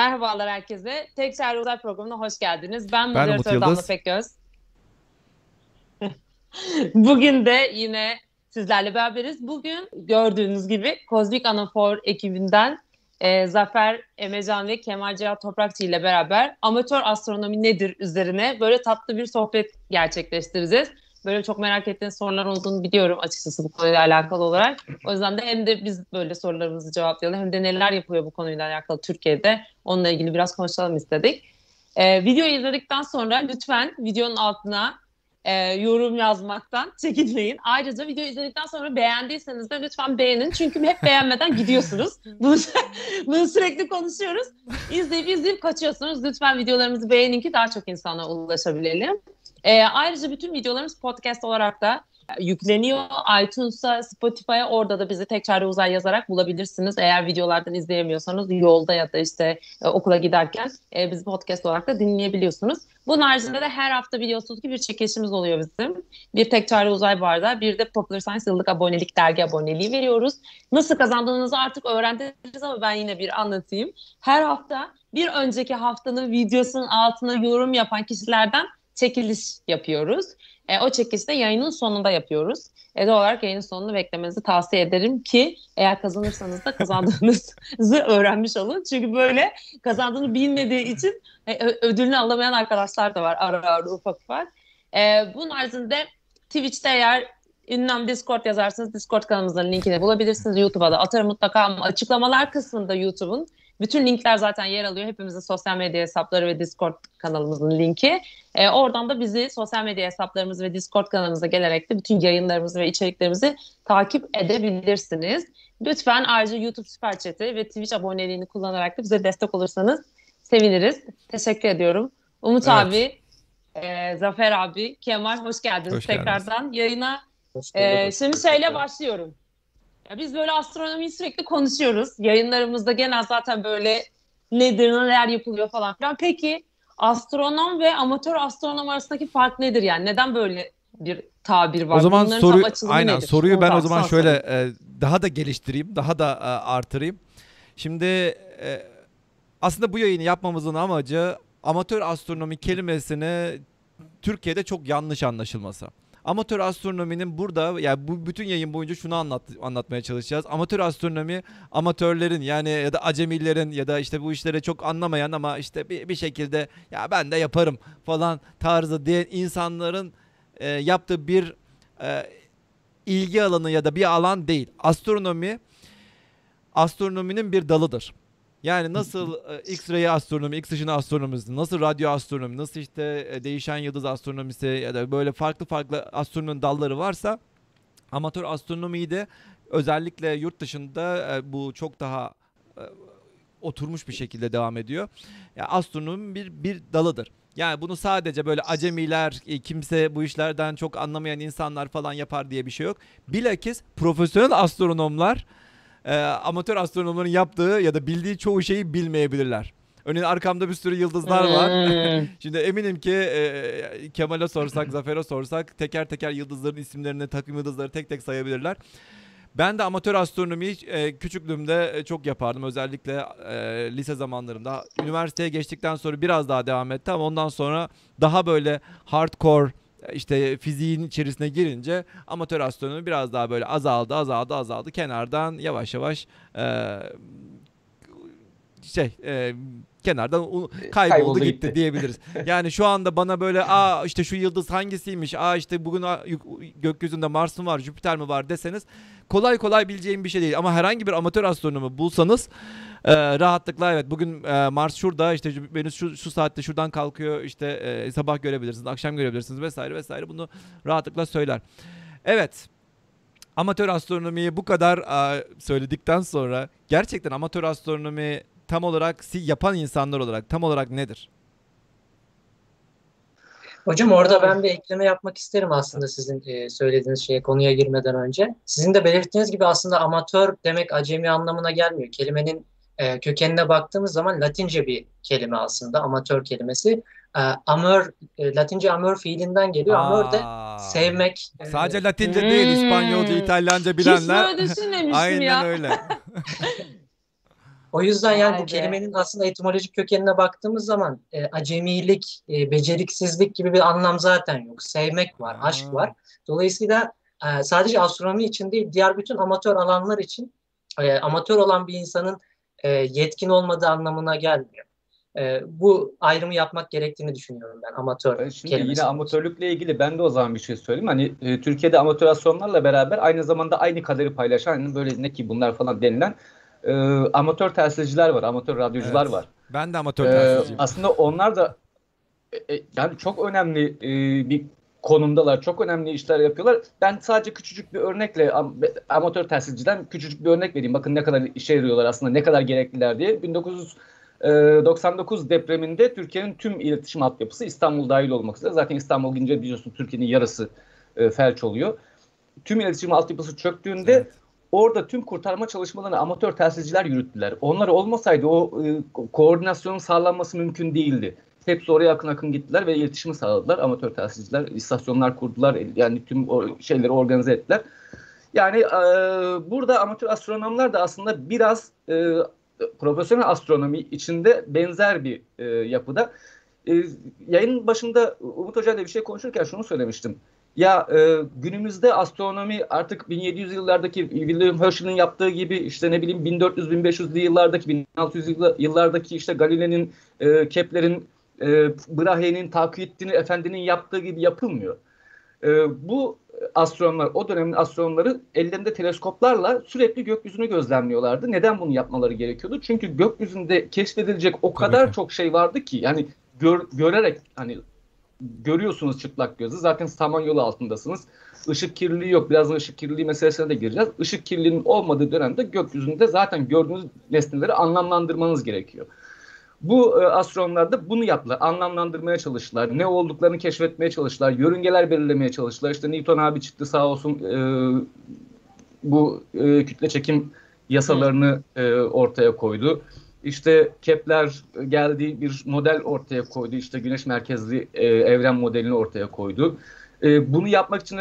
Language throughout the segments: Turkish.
Merhabalar herkese. Tek Çare Uzay programına hoş geldiniz. Ben, ben moderatör Damla Pekgöz. Bugün de yine sizlerle beraberiz. Bugün gördüğünüz gibi Kozmik Anafor ekibinden e, Zafer Emecan ve Kemal Cihat Toprakçı ile beraber amatör astronomi nedir üzerine böyle tatlı bir sohbet gerçekleştireceğiz. Böyle çok merak ettiğiniz sorular olduğunu biliyorum açıkçası bu konuyla alakalı olarak. O yüzden de hem de biz böyle sorularımızı cevaplayalım hem de neler yapıyor bu konuyla alakalı Türkiye'de onunla ilgili biraz konuşalım istedik. Ee, videoyu izledikten sonra lütfen videonun altına e, yorum yazmaktan çekinmeyin. Ayrıca video izledikten sonra beğendiyseniz de lütfen beğenin. Çünkü hep beğenmeden gidiyorsunuz. Bunu, bunu sürekli konuşuyoruz. İzleyip izleyip kaçıyorsunuz. Lütfen videolarımızı beğenin ki daha çok insana ulaşabilelim. E, ayrıca bütün videolarımız podcast olarak da yükleniyor. iTunes'a, Spotify'a orada da bizi tek çare uzay yazarak bulabilirsiniz. Eğer videolardan izleyemiyorsanız yolda ya da işte e, okula giderken e, bizi podcast olarak da dinleyebiliyorsunuz. Bunun haricinde de her hafta biliyorsunuz ki bir çekilişimiz oluyor bizim. Bir tek çare uzay barda bir de Popular Science yıllık abonelik dergi aboneliği veriyoruz. Nasıl kazandığınızı artık öğrendiniz ama ben yine bir anlatayım. Her hafta bir önceki haftanın videosunun altına yorum yapan kişilerden çekiliş yapıyoruz. E, o çekilişi de yayının sonunda yapıyoruz. E, doğal olarak yayının sonunu beklemenizi tavsiye ederim ki eğer kazanırsanız da kazandığınızı öğrenmiş olun. Çünkü böyle kazandığını bilmediği için e, ödülünü alamayan arkadaşlar da var ara ara ufak ufak. E, bunun haricinde Twitch'te eğer ünlem Discord yazarsınız Discord kanalımızın linkini bulabilirsiniz. YouTube'a da atarım mutlaka ama açıklamalar kısmında YouTube'un bütün linkler zaten yer alıyor. Hepimizin sosyal medya hesapları ve Discord kanalımızın linki. E, oradan da bizi sosyal medya hesaplarımız ve Discord kanalımıza gelerek de bütün yayınlarımızı ve içeriklerimizi takip edebilirsiniz. Lütfen ayrıca YouTube Süper Chat'i ve Twitch aboneliğini kullanarak da bize destek olursanız seviniriz. Teşekkür ediyorum. Umut evet. abi, e, Zafer abi, Kemal hoş geldiniz hoş tekrardan geldiniz. yayına. Hoş e, şimdi şeyle başlıyorum. Ya biz böyle astronomiyi sürekli konuşuyoruz. Yayınlarımızda genel zaten böyle nedir, neler yapılıyor falan filan. Peki astronom ve amatör astronom arasındaki fark nedir yani? Neden böyle bir tabir var? O zaman Bunların soru aynen nedir? soruyu Onu ben o zaman şöyle e, daha da geliştireyim, daha da e, artırayım. Şimdi e, aslında bu yayını yapmamızın amacı amatör astronomi kelimesini Türkiye'de çok yanlış anlaşılması. Amatör astronominin burada yani bu bütün yayın boyunca şunu anlat, anlatmaya çalışacağız. Amatör astronomi amatörlerin yani ya da acemilerin ya da işte bu işlere çok anlamayan ama işte bir, bir şekilde ya ben de yaparım falan tarzı diye insanların e, yaptığı bir e, ilgi alanı ya da bir alan değil. Astronomi astronominin bir dalıdır. Yani nasıl e, X-ray astronomi, X ışını astronomisi, nasıl radyo astronomi, nasıl işte e, değişen yıldız astronomisi ya da böyle farklı farklı astronomi dalları varsa amatör astronomiyi de özellikle yurt dışında e, bu çok daha oturmuş bir şekilde devam ediyor. Yani astronomi bir bir dalıdır. Yani bunu sadece böyle acemiler, kimse bu işlerden çok anlamayan insanlar falan yapar diye bir şey yok. Bilakis profesyonel astronomlar e, amatör astronomların yaptığı ya da bildiği çoğu şeyi bilmeyebilirler. Örneğin arkamda bir sürü yıldızlar var. Hmm. Şimdi eminim ki e, Kemal'e sorsak, Zafer'e sorsak teker teker yıldızların isimlerini, takım yıldızları tek tek sayabilirler. Ben de amatör astronomiyi e, küçüklüğümde e, çok yapardım. Özellikle e, lise zamanlarımda. Üniversiteye geçtikten sonra biraz daha devam etti ama ondan sonra daha böyle hardcore işte fiziğin içerisine girince amatör astronomi biraz daha böyle azaldı azaldı azaldı. Kenardan yavaş yavaş e, şey e, kenardan kayboldu, kayboldu gitti, gitti diyebiliriz. yani şu anda bana böyle aa işte şu yıldız hangisiymiş? Aa işte bugün gökyüzünde Mars mı var, Jüpiter mi var deseniz kolay kolay bileceğim bir şey değil. Ama herhangi bir amatör astronomu bulsanız e, rahatlıkla evet bugün e, Mars şurada işte Venüs şu, şu saatte şuradan kalkıyor işte e, sabah görebilirsiniz, akşam görebilirsiniz vesaire vesaire bunu rahatlıkla söyler. Evet. Amatör astronomiyi bu kadar e, söyledikten sonra gerçekten amatör astronomi tam olarak yapan insanlar olarak tam olarak nedir? Hocam orada ben bir ekleme yapmak isterim aslında sizin e, söylediğiniz şeye konuya girmeden önce. Sizin de belirttiğiniz gibi aslında amatör demek acemi anlamına gelmiyor. Kelimenin e, kökenine baktığımız zaman Latince bir kelime aslında amatör kelimesi. E, amör, Latince amör fiilinden geliyor. Aa, amör de sevmek. Sadece Latince hmm. değil İspanyolca, İtalyanca bilenler. Hiç böyle düşünmemiştim Aynen ya. öyle. O yüzden yani Vay bu be. kelimenin aslında etimolojik kökenine baktığımız zaman e, acemilik, e, beceriksizlik gibi bir anlam zaten yok. Sevmek var, aşk var. Dolayısıyla e, sadece astronomi için değil, diğer bütün amatör alanlar için e, amatör olan bir insanın e, yetkin olmadığı anlamına gelmiyor. E, bu ayrımı yapmak gerektiğini düşünüyorum ben amatör Şimdi yine amatörlükle ilgili ben de o zaman bir şey söyleyeyim. Hani e, Türkiye'de amatör astronomlarla beraber aynı zamanda aynı kaderi paylaşan hani böyle ne ki bunlar falan denilen e, amatör telsizciler var, amatör radyocular evet. var. Ben de amatör e, telsizciyim. Aslında onlar da e, e, yani çok önemli e, bir konumdalar. Çok önemli işler yapıyorlar. Ben sadece küçücük bir örnekle amatör telsizciden küçücük bir örnek vereyim. Bakın ne kadar işe yarıyorlar aslında ne kadar gerekliler diye. 1999 e, depreminde Türkiye'nin tüm iletişim altyapısı İstanbul dahil olmak üzere. Zaten İstanbul gidince biliyorsun Türkiye'nin yarısı e, felç oluyor. Tüm iletişim altyapısı çöktüğünde evet. Orada tüm kurtarma çalışmalarını amatör telsizciler yürüttüler. Onlar olmasaydı o e, koordinasyonun sağlanması mümkün değildi. Hepsi oraya akın akın gittiler ve iletişimi sağladılar. Amatör telsizciler, istasyonlar kurdular. Yani tüm o şeyleri organize ettiler. Yani e, burada amatör astronomlar da aslında biraz e, profesyonel astronomi içinde benzer bir e, yapıda. E, yayın başında Umut Hoca ile bir şey konuşurken şunu söylemiştim. Ya e, günümüzde astronomi artık 1700 yıllardaki William Herschel'in yaptığı gibi işte ne bileyim 1400-1500'lü yıllardaki 1600 yıllardaki işte Galile'nin, e, Kepler'in e, Brahe'nin, Takiyettin Efendi'nin yaptığı gibi yapılmıyor. E, bu astronomlar, o dönemin astronomları ellerinde teleskoplarla sürekli gökyüzünü gözlemliyorlardı. Neden bunu yapmaları gerekiyordu? Çünkü gökyüzünde keşfedilecek o kadar Tabii. çok şey vardı ki yani gör, görerek hani görüyorsunuz çıplak gözü. Zaten Samanyolu altındasınız. Işık kirliliği yok. Birazdan ışık kirliliği meselesine de gireceğiz. Işık kirliliğinin olmadığı dönemde gökyüzünde zaten gördüğünüz nesneleri anlamlandırmanız gerekiyor. Bu e, astronomlar da bunu yaptılar. Anlamlandırmaya çalıştılar. Ne olduklarını keşfetmeye çalıştılar. Yörüngeler belirlemeye çalıştılar. İşte Newton abi çıktı sağ olsun e, bu e, kütle çekim yasalarını e, ortaya koydu. İşte Kepler geldi bir model ortaya koydu. İşte güneş merkezli e, evren modelini ortaya koydu. E, bunu yapmak için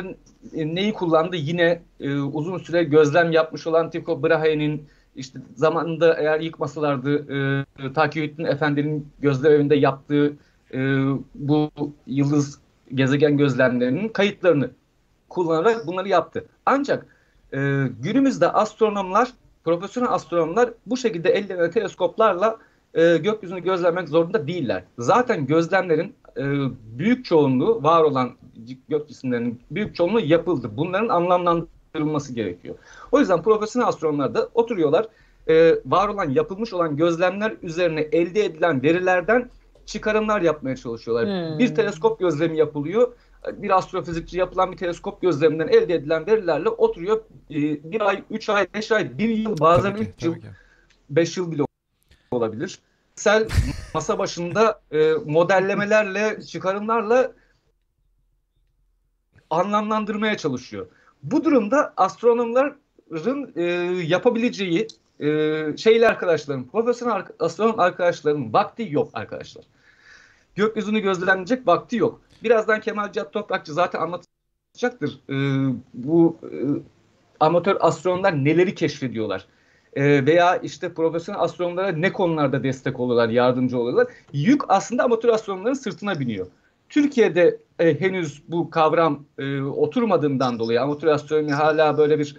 e, neyi kullandı? Yine e, uzun süre gözlem yapmış olan Tycho Brahe'nin işte zamanında eğer yıkmasalardı e, Takiyüddin Efendi'nin gözleminde yaptığı e, bu yıldız gezegen gözlemlerinin kayıtlarını kullanarak bunları yaptı. Ancak e, günümüzde astronomlar, profesyonel astronomlar bu şekilde ellerine teleskoplarla e, gökyüzünü gözlemek zorunda değiller. Zaten gözlemlerin e, büyük çoğunluğu var olan gök cisimlerinin büyük çoğunluğu yapıldı. Bunların anlamlandırılması gerekiyor. O yüzden profesyonel astronomlar da oturuyorlar e, var olan yapılmış olan gözlemler üzerine elde edilen verilerden çıkarımlar yapmaya çalışıyorlar. Hmm. Bir teleskop gözlemi yapılıyor. Bir astrofizikçi yapılan bir teleskop gözleminden elde edilen verilerle oturuyor. E, bir ay, üç ay, beş ay, bir yıl bazen tabii üç yıl, ki. beş yıl bile olabilir. Sel masa başında e, modellemelerle, çıkarımlarla anlamlandırmaya çalışıyor. Bu durumda astronomların e, yapabileceği e, şeyli arkadaşlarım, profesyonel astronom arkadaşlarım vakti yok arkadaşlar. Gökyüzünü gözlemleyecek vakti yok. Birazdan Kemal Cihat Toprakçı zaten anlatacaktır. E, bu e, amatör astronomlar neleri keşfediyorlar. E, veya işte profesyonel astronomlara ne konularda destek oluyorlar, yardımcı oluyorlar. Yük aslında amatör astronomların sırtına biniyor. Türkiye'de e, henüz bu kavram e, oturmadığından dolayı amatör astronomi hala böyle bir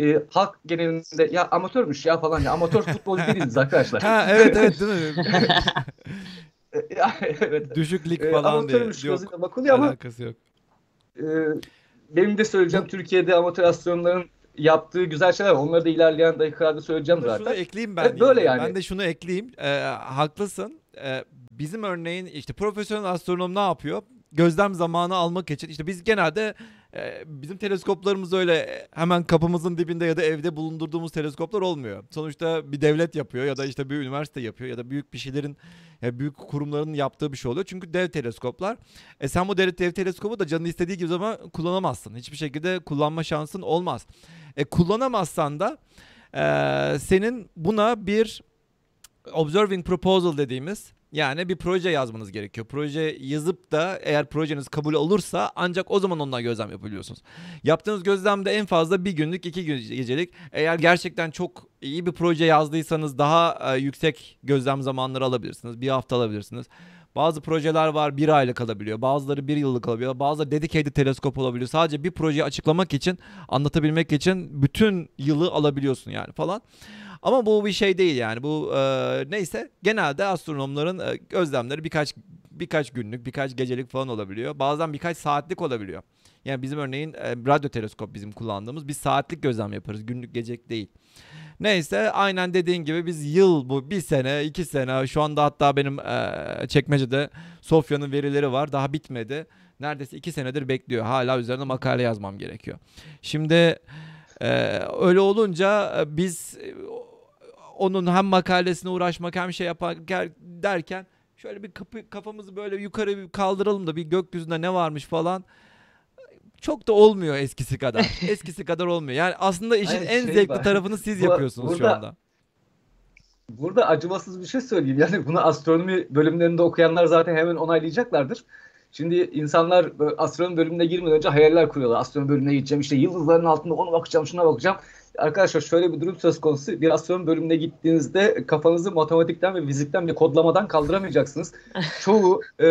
e, halk genelinde ya amatörmüş ya falan ya amatör futbolcu değiliz arkadaşlar. ha evet evet değil mi? evet. Düşük lig e, falan e, diye. Yok. Bakılıyor ama alakası yok. E, benim de söyleyeceğim Türkiye'de amatör astronomların yaptığı güzel şeyler var. Onları da ilerleyen dakikalarda söyleyeceğim zaten. Şunu ekleyeyim ben. Evet, böyle yani. Ben de şunu ekleyeyim. Ee, haklısın. Ee, bizim örneğin işte profesyonel astronom ne yapıyor? Gözlem zamanı almak için işte biz genelde e, bizim teleskoplarımız öyle hemen kapımızın dibinde ya da evde bulundurduğumuz teleskoplar olmuyor. Sonuçta bir devlet yapıyor ya da işte bir üniversite yapıyor ya da büyük bir şeylerin ya büyük kurumların yaptığı bir şey oluyor. Çünkü dev teleskoplar. E sen bu dev, dev teleskobu da canın istediği gibi zaman kullanamazsın. Hiçbir şekilde kullanma şansın olmaz. E kullanamazsan da e, senin buna bir observing proposal dediğimiz Yani bir proje yazmanız gerekiyor. Proje yazıp da eğer projeniz kabul olursa ancak o zaman ondan gözlem yapabiliyorsunuz. Yaptığınız gözlemde en fazla bir günlük, iki gecelik. Eğer gerçekten çok iyi bir proje yazdıysanız daha e, yüksek gözlem zamanları alabilirsiniz. Bir hafta alabilirsiniz. Bazı projeler var bir aylık alabiliyor. Bazıları bir yıllık alabiliyor. Bazıları dedicated teleskop olabiliyor. Sadece bir projeyi açıklamak için, anlatabilmek için bütün yılı alabiliyorsun yani falan. Ama bu bir şey değil yani. Bu e, neyse genelde astronomların e, gözlemleri birkaç birkaç günlük, birkaç gecelik falan olabiliyor. Bazen birkaç saatlik olabiliyor. Yani bizim örneğin e, radyo teleskop bizim kullandığımız bir saatlik gözlem yaparız. Günlük gecelik değil. Neyse aynen dediğin gibi biz yıl bu bir sene iki sene şu anda hatta benim e, çekmecede Sofya'nın verileri var daha bitmedi. Neredeyse iki senedir bekliyor. Hala üzerine makale yazmam gerekiyor. Şimdi e, öyle olunca biz onun hem makalesine uğraşmak hem şey yapmak derken şöyle bir kapı, kafamızı böyle yukarı bir kaldıralım da bir gökyüzünde ne varmış falan çok da olmuyor eskisi kadar. eskisi kadar olmuyor. Yani aslında işin Hayır, en şey zevkli var. tarafını siz bu, yapıyorsunuz burada, şu anda. Burada acımasız bir şey söyleyeyim. Yani bunu astronomi bölümlerinde okuyanlar zaten hemen onaylayacaklardır. Şimdi insanlar astronomi bölümüne girmeden önce hayaller kuruyorlar. Astronomi bölümüne gideceğim işte yıldızların altında onu bakacağım şuna bakacağım. Arkadaşlar şöyle bir durum söz konusu. Bir astronomi bölümüne gittiğinizde kafanızı matematikten ve fizikten bir kodlamadan kaldıramayacaksınız. çoğu e,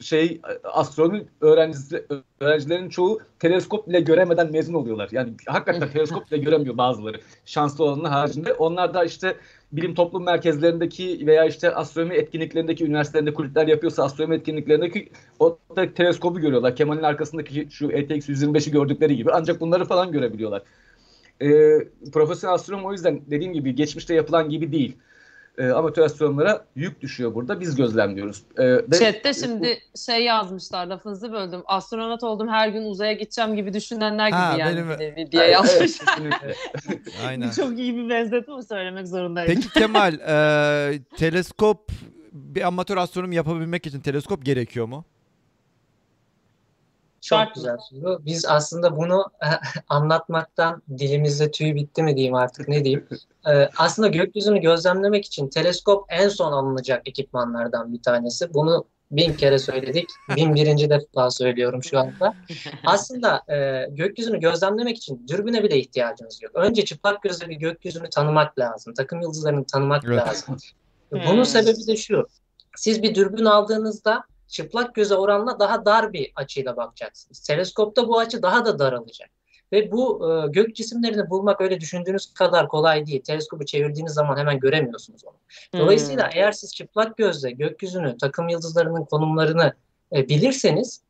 şey astronomi öğrencisi, öğrencilerin çoğu teleskop bile göremeden mezun oluyorlar. Yani hakikaten teleskop bile göremiyor bazıları. Şanslı olanın haricinde. Onlar da işte bilim toplum merkezlerindeki veya işte astronomi etkinliklerindeki üniversitelerinde kulüpler yapıyorsa astronomi etkinliklerindeki o teleskobu görüyorlar. Kemal'in arkasındaki şu ETX 125'i gördükleri gibi. Ancak bunları falan görebiliyorlar. E, profesyonel astronom o yüzden dediğim gibi geçmişte yapılan gibi değil. E, amatör astronomlara yük düşüyor burada. Biz gözlemliyoruz. E, ve, Chat'te şimdi şey yazmışlar lafınızı böldüm. Astronot oldum her gün uzaya gideceğim gibi düşünenler gibi ha, yani benim... diye yazmışlar. Evet, Aynen. Çok iyi bir benzetme söylemek zorundayım. Peki Kemal e, teleskop bir amatör astronom yapabilmek için teleskop gerekiyor mu? Çok Şart güzel soru. Biz aslında bunu anlatmaktan dilimizde tüy bitti mi diyeyim artık ne diyeyim. Ee, aslında gökyüzünü gözlemlemek için teleskop en son alınacak ekipmanlardan bir tanesi. Bunu bin kere söyledik. Bin birinci defa söylüyorum şu anda. Aslında e, gökyüzünü gözlemlemek için dürbüne bile ihtiyacınız yok. Önce çıplak gözle bir gökyüzünü tanımak lazım. Takım yıldızlarını tanımak evet. lazım. Bunun sebebi de şu. Siz bir dürbün aldığınızda çıplak göze oranla daha dar bir açıyla bakacaksınız. Teleskopta bu açı daha da daralacak. Ve bu e, gök cisimlerini bulmak öyle düşündüğünüz kadar kolay değil. Teleskopu çevirdiğiniz zaman hemen göremiyorsunuz onu. Dolayısıyla hmm. eğer siz çıplak gözle gökyüzünü, takım yıldızlarının konumlarını e, bilirseniz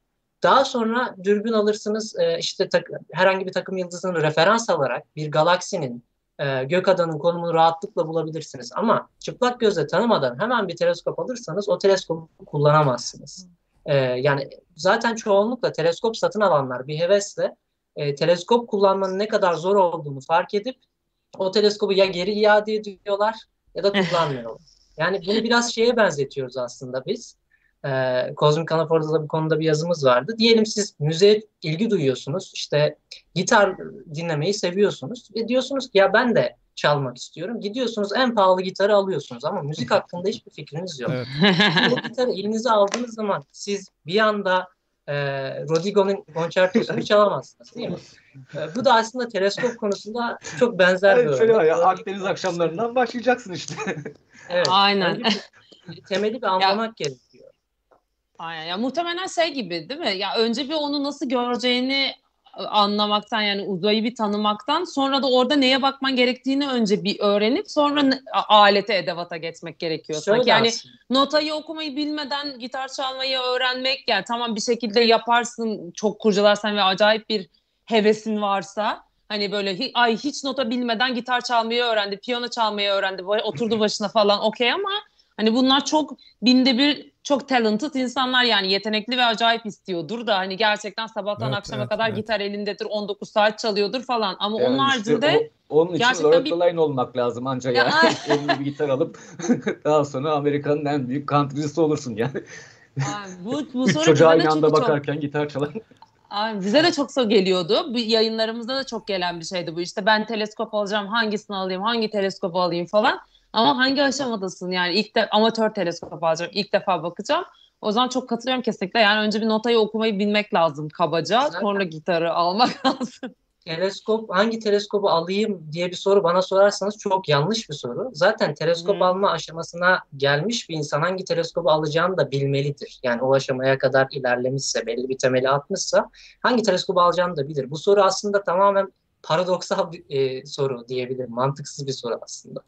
daha sonra dürbün alırsınız e, işte tak, herhangi bir takım yıldızını referans alarak bir galaksinin e, gök adanın konumunu rahatlıkla bulabilirsiniz. Ama çıplak gözle tanımadan hemen bir teleskop alırsanız o teleskopu kullanamazsınız. E, yani zaten çoğunlukla teleskop satın alanlar bir hevesle e, teleskop kullanmanın ne kadar zor olduğunu fark edip o teleskobu ya geri iade ediyorlar ya da kullanmıyorlar. Yani bunu biraz şeye benzetiyoruz aslında biz. Ee, Kozmik Anafor'da da bu konuda bir yazımız vardı. Diyelim siz müziğe ilgi duyuyorsunuz. işte gitar dinlemeyi seviyorsunuz. Ve diyorsunuz ki ya ben de çalmak istiyorum. Gidiyorsunuz en pahalı gitarı alıyorsunuz ama müzik hakkında hiçbir fikriniz yok. Evet. Bu gitarı elinize aldığınız zaman siz bir anda e, Rodrigo'nun konçertosunu çalamazsınız değil mi? E, bu da aslında teleskop konusunda çok benzer bir örnek. Şöyle var ya Akdeniz akşamlarından başlayacaksın işte. evet. Aynen. temeli bir anlamak gerekiyor. Aynen. Ya muhtemelen şey gibi değil mi? Ya önce bir onu nasıl göreceğini anlamaktan yani uzayı bir tanımaktan sonra da orada neye bakman gerektiğini önce bir öğrenip sonra alete edevata geçmek gerekiyor. Şöyle yani aslında. notayı okumayı bilmeden gitar çalmayı öğrenmek yani tamam bir şekilde yaparsın çok kurcalarsan ve acayip bir hevesin varsa hani böyle ay hiç nota bilmeden gitar çalmayı öğrendi, piyano çalmayı öğrendi, oturdu başına falan okey ama Hani bunlar çok binde bir çok talented insanlar yani yetenekli ve acayip istiyordur da hani gerçekten sabahtan evet, akşama evet, kadar evet. gitar elindedir 19 saat çalıyordur falan ama yani onun haricinde işte o, onun için Loretta bir... Line olmak lazım ancak ya. yani eline bir gitar alıp daha sonra Amerika'nın en büyük country'si olursun yani. yani bu, bu Üç çocuğa aynı anda bakarken çok... gitar çalan. Ay, bize de çok so geliyordu. Bu yayınlarımızda da çok gelen bir şeydi bu. İşte ben teleskop alacağım, hangisini alayım, hangi teleskopu alayım falan. Ama hangi aşamadasın? Yani ilk de amatör teleskop alacağım. İlk defa bakacağım. O zaman çok katılıyorum kesinlikle. Yani önce bir notayı okumayı bilmek lazım kabaca. Zaten sonra gitarı almak lazım teleskop hangi teleskobu alayım diye bir soru bana sorarsanız çok yanlış bir soru. Zaten teleskop hmm. alma aşamasına gelmiş bir insan hangi teleskobu alacağını da bilmelidir. Yani o aşamaya kadar ilerlemişse, belli bir temeli atmışsa hangi teleskobu alacağını da bilir. Bu soru aslında tamamen paradoksal bir e, soru diyebilirim. Mantıksız bir soru aslında.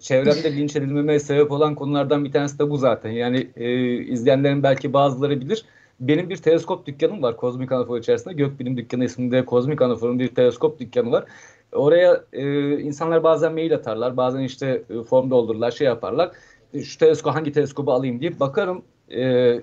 Çevremde linç edilmeme sebep olan konulardan bir tanesi de bu zaten. Yani e, izleyenlerin belki bazıları bilir benim bir teleskop dükkanım var Kozmik Anafor içerisinde. Gökbilim Dükkanı isminde Kozmik Anafor'un bir teleskop dükkanı var. Oraya e, insanlar bazen mail atarlar, bazen işte e, form doldururlar, şey yaparlar. E, şu teleskop hangi teleskobu alayım diye bakarım e,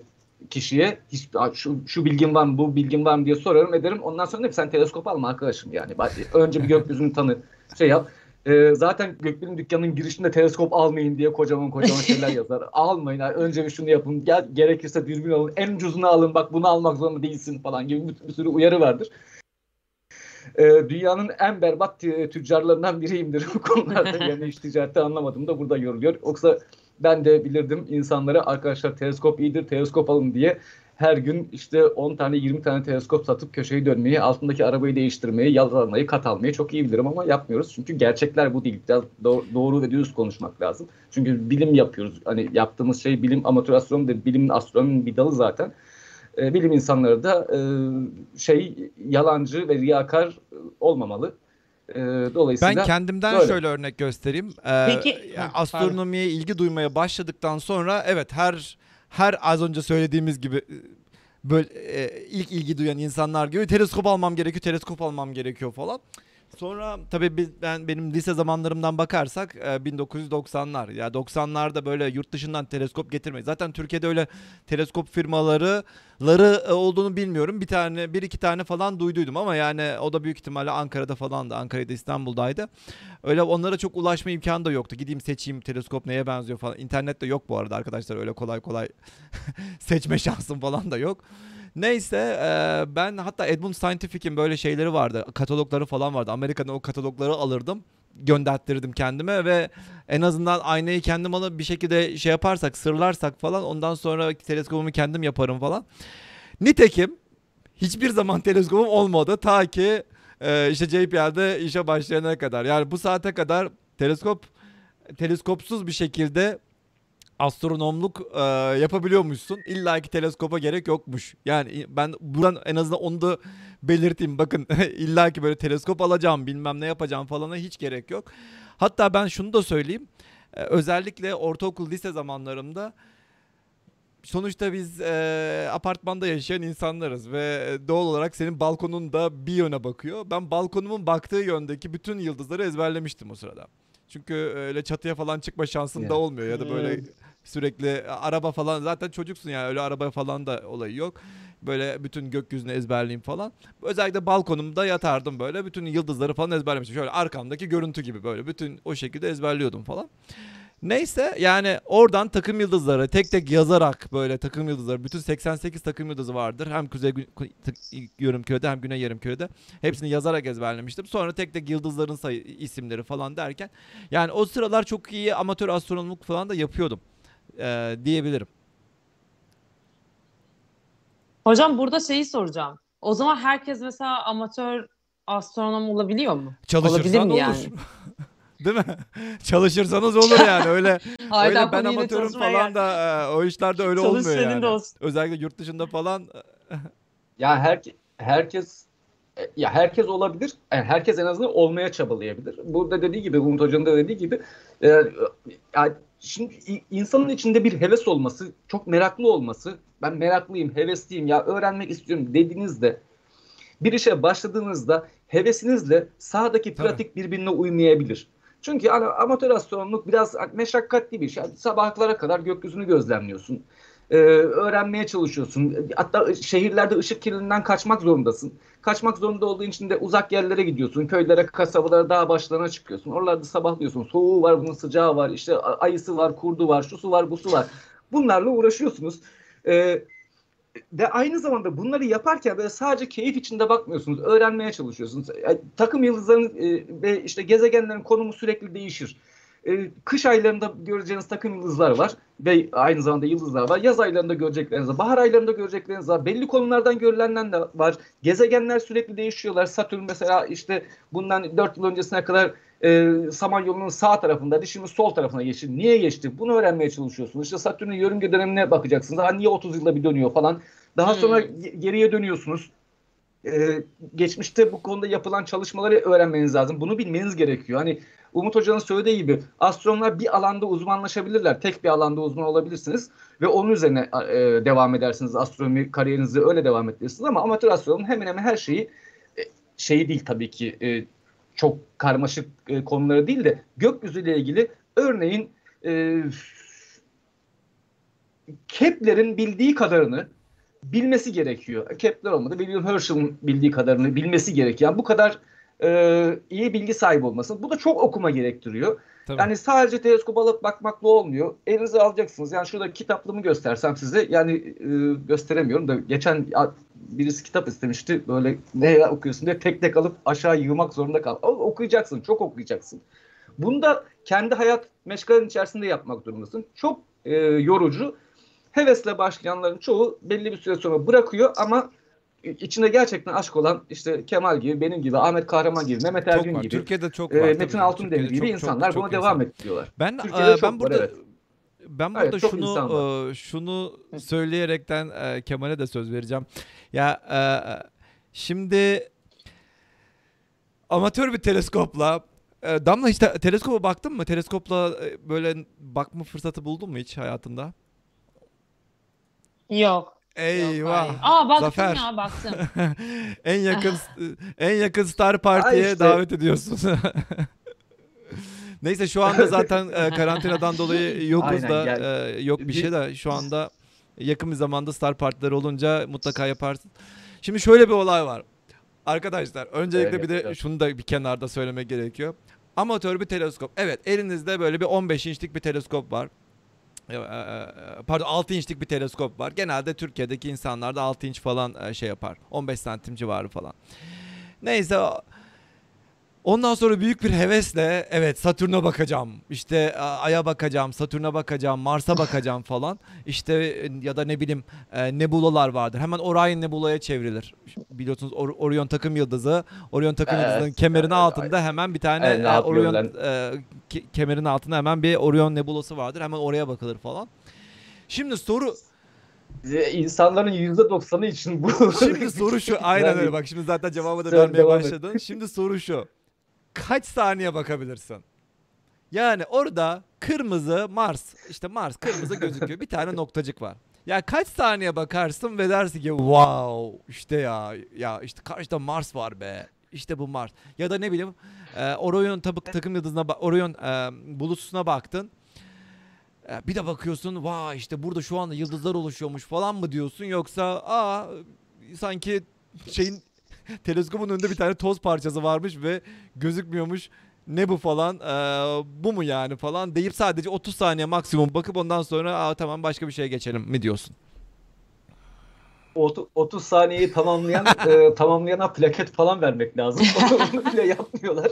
kişiye hiç, şu, şu bilgin var mı, bu bilgin var mı diye sorarım ederim. Ondan sonra derim sen teleskop alma arkadaşım yani. Önce bir gökyüzünü tanı, şey yap. E, zaten Gökbil'in dükkanının girişinde teleskop almayın diye kocaman kocaman şeyler yazar. Almayın. Yani önce bir şunu yapın. Gel, gerekirse dürbün alın. En ucuzunu alın. Bak bunu almak zorunda değilsin falan gibi bir, bir sürü uyarı vardır. E, dünyanın en berbat tüccarlarından biriyimdir bu konularda. yani hiç ticareti anlamadım da burada yoruluyor. Yoksa ben de bilirdim insanlara arkadaşlar teleskop iyidir teleskop alın diye her gün işte 10 tane 20 tane teleskop satıp köşeyi dönmeyi, altındaki arabayı değiştirmeyi, yalanmayı, kat almayı çok iyi bilirim ama yapmıyoruz. Çünkü gerçekler bu değil. Biraz doğru ve dürüst konuşmak lazım. Çünkü bilim yapıyoruz. Hani yaptığımız şey bilim, amatör astronomi de bilimin astronominin bir dalı zaten. E, bilim insanları da e, şey yalancı ve riyakar olmamalı. E, dolayısıyla ben kendimden böyle. şöyle örnek göstereyim. Ee, Peki yani astronomiye ilgi duymaya başladıktan sonra evet her her az önce söylediğimiz gibi e, böyle e, ilk ilgi duyan insanlar gibi teleskop almam gerekiyor, teleskop almam gerekiyor falan. Sonra tabii biz, ben benim lise zamanlarımdan bakarsak 1990'lar e, ya 90'larda böyle yurt dışından teleskop getirmeyiz. Zaten Türkiye'de öyle teleskop firmaları ları olduğunu bilmiyorum. Bir tane bir iki tane falan duyduydum ama yani o da büyük ihtimalle Ankara'da falan da Ankara'da İstanbul'daydı. Öyle onlara çok ulaşma imkanı da yoktu. Gideyim seçeyim teleskop neye benziyor falan. İnternette yok bu arada arkadaşlar öyle kolay kolay seçme şansım falan da yok. Neyse e, ben hatta Edmund Scientific'in böyle şeyleri vardı. Katalogları falan vardı. Amerika'dan o katalogları alırdım gönderttirdim kendime ve en azından aynayı kendim alıp bir şekilde şey yaparsak sırlarsak falan ondan sonra teleskobumu kendim yaparım falan. Nitekim hiçbir zaman teleskobum olmadı ta ki e, işte JPL'de işe başlayana kadar. Yani bu saate kadar teleskop teleskopsuz bir şekilde astronomluk e, yapabiliyormuşsun. İlla ki teleskopa gerek yokmuş. Yani ben buradan en azından onu da belirteyim. Bakın illa ki böyle teleskop alacağım bilmem ne yapacağım falana hiç gerek yok. Hatta ben şunu da söyleyeyim. E, özellikle ortaokul lise zamanlarımda sonuçta biz e, apartmanda yaşayan insanlarız ve doğal olarak senin balkonun da bir yöne bakıyor. Ben balkonumun baktığı yöndeki bütün yıldızları ezberlemiştim o sırada. Çünkü öyle çatıya falan çıkma şansın yeah. da olmuyor ya da böyle hmm. sürekli araba falan zaten çocuksun yani öyle araba falan da olayı yok. Böyle bütün gökyüzünü ezberleyeyim falan. Özellikle balkonumda yatardım böyle bütün yıldızları falan ezberlemiştim. Şöyle arkamdaki görüntü gibi böyle bütün o şekilde ezberliyordum falan. Neyse yani oradan takım yıldızları tek tek yazarak böyle takım yıldızları bütün 88 takım yıldızı vardır. Hem kuzey yarım kürede hem güney yarım kürede. Hepsini yazarak ezberlemiştim. Sonra tek tek yıldızların sayı isimleri falan derken yani o sıralar çok iyi amatör astronomluk falan da yapıyordum ee, diyebilirim. Hocam burada şeyi soracağım. O zaman herkes mesela amatör astronom olabiliyor mu? Çalışırsan Olabilir mi olur. Yani? Değil mi? Çalışırsanız olur yani öyle. öyle ben amatörüm falan yani. da e, o işlerde öyle Çalış olmuyor yani. olsun. Özellikle yurt dışında falan. ya her, herkes ya herkes olabilir. Yani herkes en azından olmaya çabalayabilir. Burada dediği gibi Umut Hoca'nın da dediği gibi e, yani şimdi insanın içinde bir heves olması, çok meraklı olması, ben meraklıyım, hevesliyim ya öğrenmek istiyorum dediğinizde bir işe başladığınızda hevesinizle sahadaki pratik Tabii. birbirine uymayabilir. Çünkü hani amatör astronomluk biraz meşakkatli bir şey. Yani sabahlara kadar gökyüzünü gözlemliyorsun. Ee, öğrenmeye çalışıyorsun. Hatta şehirlerde ışık kirliliğinden kaçmak zorundasın. Kaçmak zorunda olduğun için de uzak yerlere gidiyorsun. Köylere, kasabalara, dağ başlarına çıkıyorsun. Oralarda sabahlıyorsun. Soğuğu var, bunun sıcağı var. İşte ayısı var, kurdu var, şu su var, bu su var. Bunlarla uğraşıyorsunuz. Ee, ve aynı zamanda bunları yaparken böyle sadece keyif içinde bakmıyorsunuz. Öğrenmeye çalışıyorsunuz. Yani, takım yıldızların e, ve işte gezegenlerin konumu sürekli değişir. E, kış aylarında göreceğiniz takım yıldızlar var ve aynı zamanda yıldızlar var. Yaz aylarında görecekleriniz var. Bahar aylarında görecekleriniz var. Belli konumlardan görülenler de var. Gezegenler sürekli değişiyorlar. Satürn mesela işte bundan 4 yıl öncesine kadar e, Samanyolu'nun sağ tarafında, şimdi sol tarafına geçti. Niye geçti? Bunu öğrenmeye çalışıyorsunuz. İşte Satürn'ün yörünge dönemine bakacaksınız. Ha, niye 30 yılda bir dönüyor falan. Daha sonra hmm. geriye dönüyorsunuz. Ee, geçmişte bu konuda yapılan çalışmaları öğrenmeniz lazım. Bunu bilmeniz gerekiyor. Hani Umut Hoca'nın söylediği gibi astronomlar bir alanda uzmanlaşabilirler. Tek bir alanda uzman olabilirsiniz ve onun üzerine e, devam edersiniz. Astronomi kariyerinizi öyle devam ettirirsiniz ama amatör astronomun hemen hemen her şeyi e, şeyi değil tabii ki e, çok karmaşık e, konuları değil de gökyüzüyle ilgili örneğin e, Kepler'in bildiği kadarını bilmesi gerekiyor. Kepler olmadı. William Herschel'ın bildiği kadarını bilmesi gerekiyor. Yani bu kadar e, iyi bilgi sahibi olmasın. Bu da çok okuma gerektiriyor. Tabii. Yani sadece teleskop alıp bakmakla olmuyor. Elinize alacaksınız. Yani şurada kitaplığımı göstersem size yani e, gösteremiyorum da geçen birisi kitap istemişti. Böyle ne okuyorsun diye tek tek alıp aşağı yığmak zorunda kal. Okuyacaksın. Çok okuyacaksın. Bunu da kendi hayat meşgalenin içerisinde yapmak durumundasın. Çok e, yorucu. Hevesle başlayanların çoğu belli bir süre sonra bırakıyor ama içinde gerçekten aşk olan işte Kemal gibi, benim gibi, Ahmet Kahraman gibi, Mehmet Ergün gibi, Türkiye'de çok var, e, Metin Altundemir gibi çok, insanlar çok, buna çok devam insan. ediyorlar. Ben Türkiye'de e, ben burada var, evet. Ben burada evet, şunu e, şunu söyleyerekten e, Kemal'e de söz vereceğim. Ya e, şimdi amatör bir teleskopla e, Damla hiç te- teleskopa baktın mı? Teleskopla e, böyle bakma fırsatı buldun mu hiç hayatında? Yok. Eyvah. Yok, Aa baktım Zafer. ya baktım. en yakın en yakın Star Parti'ye işte. davet ediyorsun. Neyse şu anda zaten e, karantinadan dolayı yokuz Aynen, da e, yok bir şey de şu anda yakın bir zamanda Star Partileri olunca mutlaka yaparsın. Şimdi şöyle bir olay var. Arkadaşlar öncelikle evet, bir de evet. şunu da bir kenarda söylemek gerekiyor. Amatör bir teleskop. Evet elinizde böyle bir 15 inçlik bir teleskop var. E, e, e, pardon 6 inçlik bir teleskop var. Genelde Türkiye'deki insanlar da 6 inç falan şey yapar. 15 santim civarı falan. Neyse Ondan sonra büyük bir hevesle evet Satürn'e bakacağım. İşte Ay'a bakacağım, Satürn'e bakacağım, Mars'a bakacağım falan. İşte ya da ne bileyim nebulalar vardır. Hemen Orion nebulaya çevrilir. Biliyorsunuz Or- Orion takım yıldızı. Orion takım evet, yıldızının kemerin evet, altında evet. hemen bir tane evet, Orion e, ke- kemerin altında hemen bir Orion nebulası vardır. Hemen oraya bakılır falan. Şimdi soru insanların yüzde doksanı için bu. Şimdi soru şu. Aynen öyle. Bak şimdi zaten cevabı da vermeye başladın. Şimdi soru şu kaç saniye bakabilirsin? Yani orada kırmızı Mars işte Mars kırmızı gözüküyor. bir tane noktacık var. Ya kaç saniye bakarsın ve dersin ki wow işte ya ya işte karşıda Mars var be. İşte bu Mars. Ya da ne bileyim e, Orion tabık takım yıldızına Orion e, bulutusuna baktın. E, bir de bakıyorsun vay işte burada şu anda yıldızlar oluşuyormuş falan mı diyorsun yoksa aa sanki şeyin teleskopun önünde bir tane toz parçası varmış ve gözükmüyormuş. Ne bu falan ee, bu mu yani falan deyip sadece 30 saniye maksimum bakıp ondan sonra Aa, tamam başka bir şeye geçelim mi diyorsun? 30 saniyeyi tamamlayan e, tamamlayana plaket falan vermek lazım. Onu bile yapmıyorlar.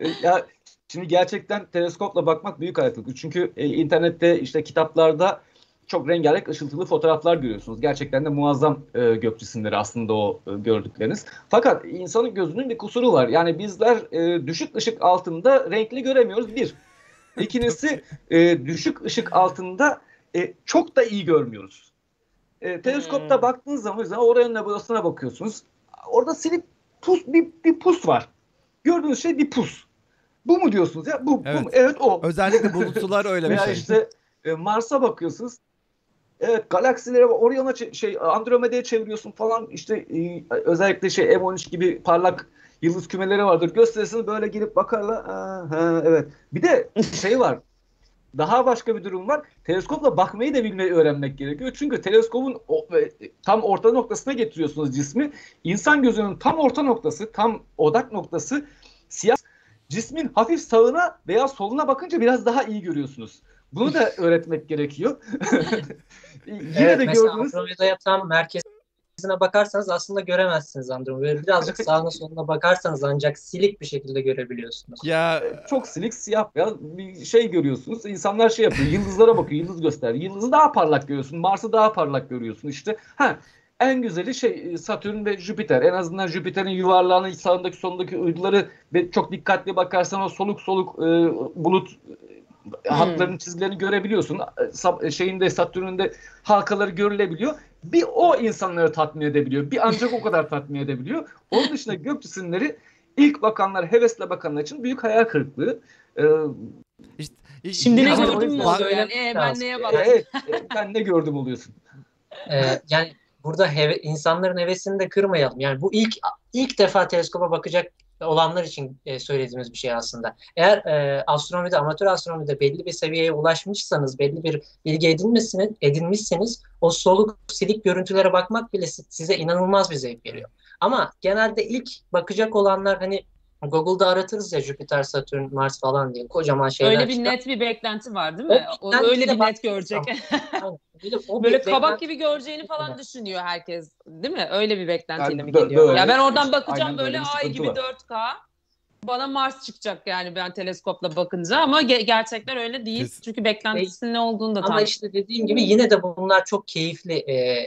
E, ya şimdi gerçekten teleskopla bakmak büyük ayaklık. Çünkü e, internette işte kitaplarda çok rengarenk ışıltılı fotoğraflar görüyorsunuz. Gerçekten de muazzam e, gök cisimleri aslında o e, gördükleriniz. Fakat insanın gözünün bir kusuru var. Yani bizler e, düşük ışık altında renkli göremiyoruz bir. İkincisi e, düşük ışık altında e, çok da iyi görmüyoruz. E, teleskopta hmm. baktığınız zaman mesela oranın nebulasına bakıyorsunuz. Orada silip pus bir, bir pus var. Gördüğünüz şey bir pus. Bu mu diyorsunuz ya? Bu, evet. bu mu? Evet o. Özellikle bulutsular öyle bir Veya şey. işte e, Mars'a bakıyorsunuz. Evet galaksilere Orion'a şey Andromeda'ya çeviriyorsun falan işte e, özellikle şey M13 gibi parlak yıldız kümeleri vardır. Gösterisini böyle girip bakarlar. Ha, ha, evet. Bir de şey var. Daha başka bir durum var. Teleskopla bakmayı da bilmeyi öğrenmek gerekiyor. Çünkü teleskopun o, e, tam orta noktasına getiriyorsunuz cismi. İnsan gözünün tam orta noktası, tam odak noktası siyah. Cismin hafif sağına veya soluna bakınca biraz daha iyi görüyorsunuz. Bunu da öğretmek gerekiyor. Yine evet, de gördünüz. Andromeda'ya tam merkez merkezine bakarsanız aslında göremezsiniz Andromeda. Böyle birazcık sağına soluna bakarsanız ancak silik bir şekilde görebiliyorsunuz. Ya çok silik siyah beyaz bir şey görüyorsunuz. İnsanlar şey yapıyor. Yıldızlara bakıyor. Yıldız göster. Yıldızı daha parlak görüyorsun. Mars'ı daha parlak görüyorsun. İşte ha en güzeli şey Satürn ve Jüpiter. En azından Jüpiter'in yuvarlağının sağındaki solundaki uyduları ve çok dikkatli bakarsan o soluk soluk e, bulut hmm. hatların çizgilerini görebiliyorsun. E, şeyinde Satürn'ün de halkaları görülebiliyor. Bir o insanları tatmin edebiliyor. Bir ancak o kadar tatmin edebiliyor. Onun dışında gök cisimleri ilk bakanlar, hevesle bakanlar için büyük hayal kırıklığı. Ee, işte, Şimdi ne gördüm mü oluyor yani? Ee, ben neye baktım? Evet, ben ne gördüm oluyorsun. Ee, yani burada heve, insanların hevesini de kırmayalım. Yani bu ilk ilk defa teleskopa bakacak olanlar için e, söylediğimiz bir şey aslında. Eğer e, astronomide, amatör astronomide belli bir seviyeye ulaşmışsanız, belli bir bilgi edinmişsiniz, edinmişseniz o soluk, silik görüntülere bakmak bile size inanılmaz bir zevk veriyor. Ama genelde ilk bakacak olanlar hani Google'da aratırız ya Jüpiter, Satürn, Mars falan diye kocaman şeyler Öyle bir çıkar. net bir beklenti var değil mi? O, öyle bir net görecek. Böyle kabak gibi göreceğini falan düşünüyor herkes değil mi? Öyle bir beklentiyle yani, mi geliyor? Böyle, ya ben oradan bakacağım böyle ay gibi var. 4K. Bana Mars çıkacak yani ben teleskopla bakınca ama ge- gerçekler öyle değil. Kesin. Çünkü beklentisinin ne olduğunu da Ama tam... işte dediğim gibi yine de bunlar çok keyifli e,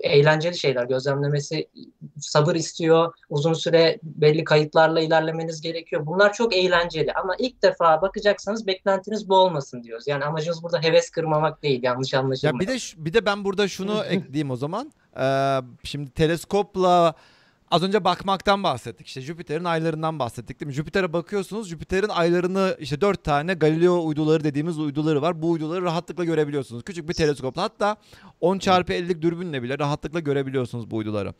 eğlenceli şeyler. Gözlemlemesi sabır istiyor. Uzun süre belli kayıtlarla ilerlemeniz gerekiyor. Bunlar çok eğlenceli ama ilk defa bakacaksanız beklentiniz bu olmasın diyoruz. Yani amacımız burada heves kırmamak değil. Yanlış anlaşılmayın. Ya bir de bir de ben burada şunu ekleyeyim o zaman. Ee, şimdi teleskopla Az önce bakmaktan bahsettik. İşte Jüpiter'in aylarından bahsettik değil mi? Jüpiter'e bakıyorsunuz. Jüpiter'in aylarını işte dört tane Galileo uyduları dediğimiz uyduları var. Bu uyduları rahatlıkla görebiliyorsunuz. Küçük bir teleskopla hatta 10 çarpı 50'lik dürbünle bile rahatlıkla görebiliyorsunuz bu uyduları.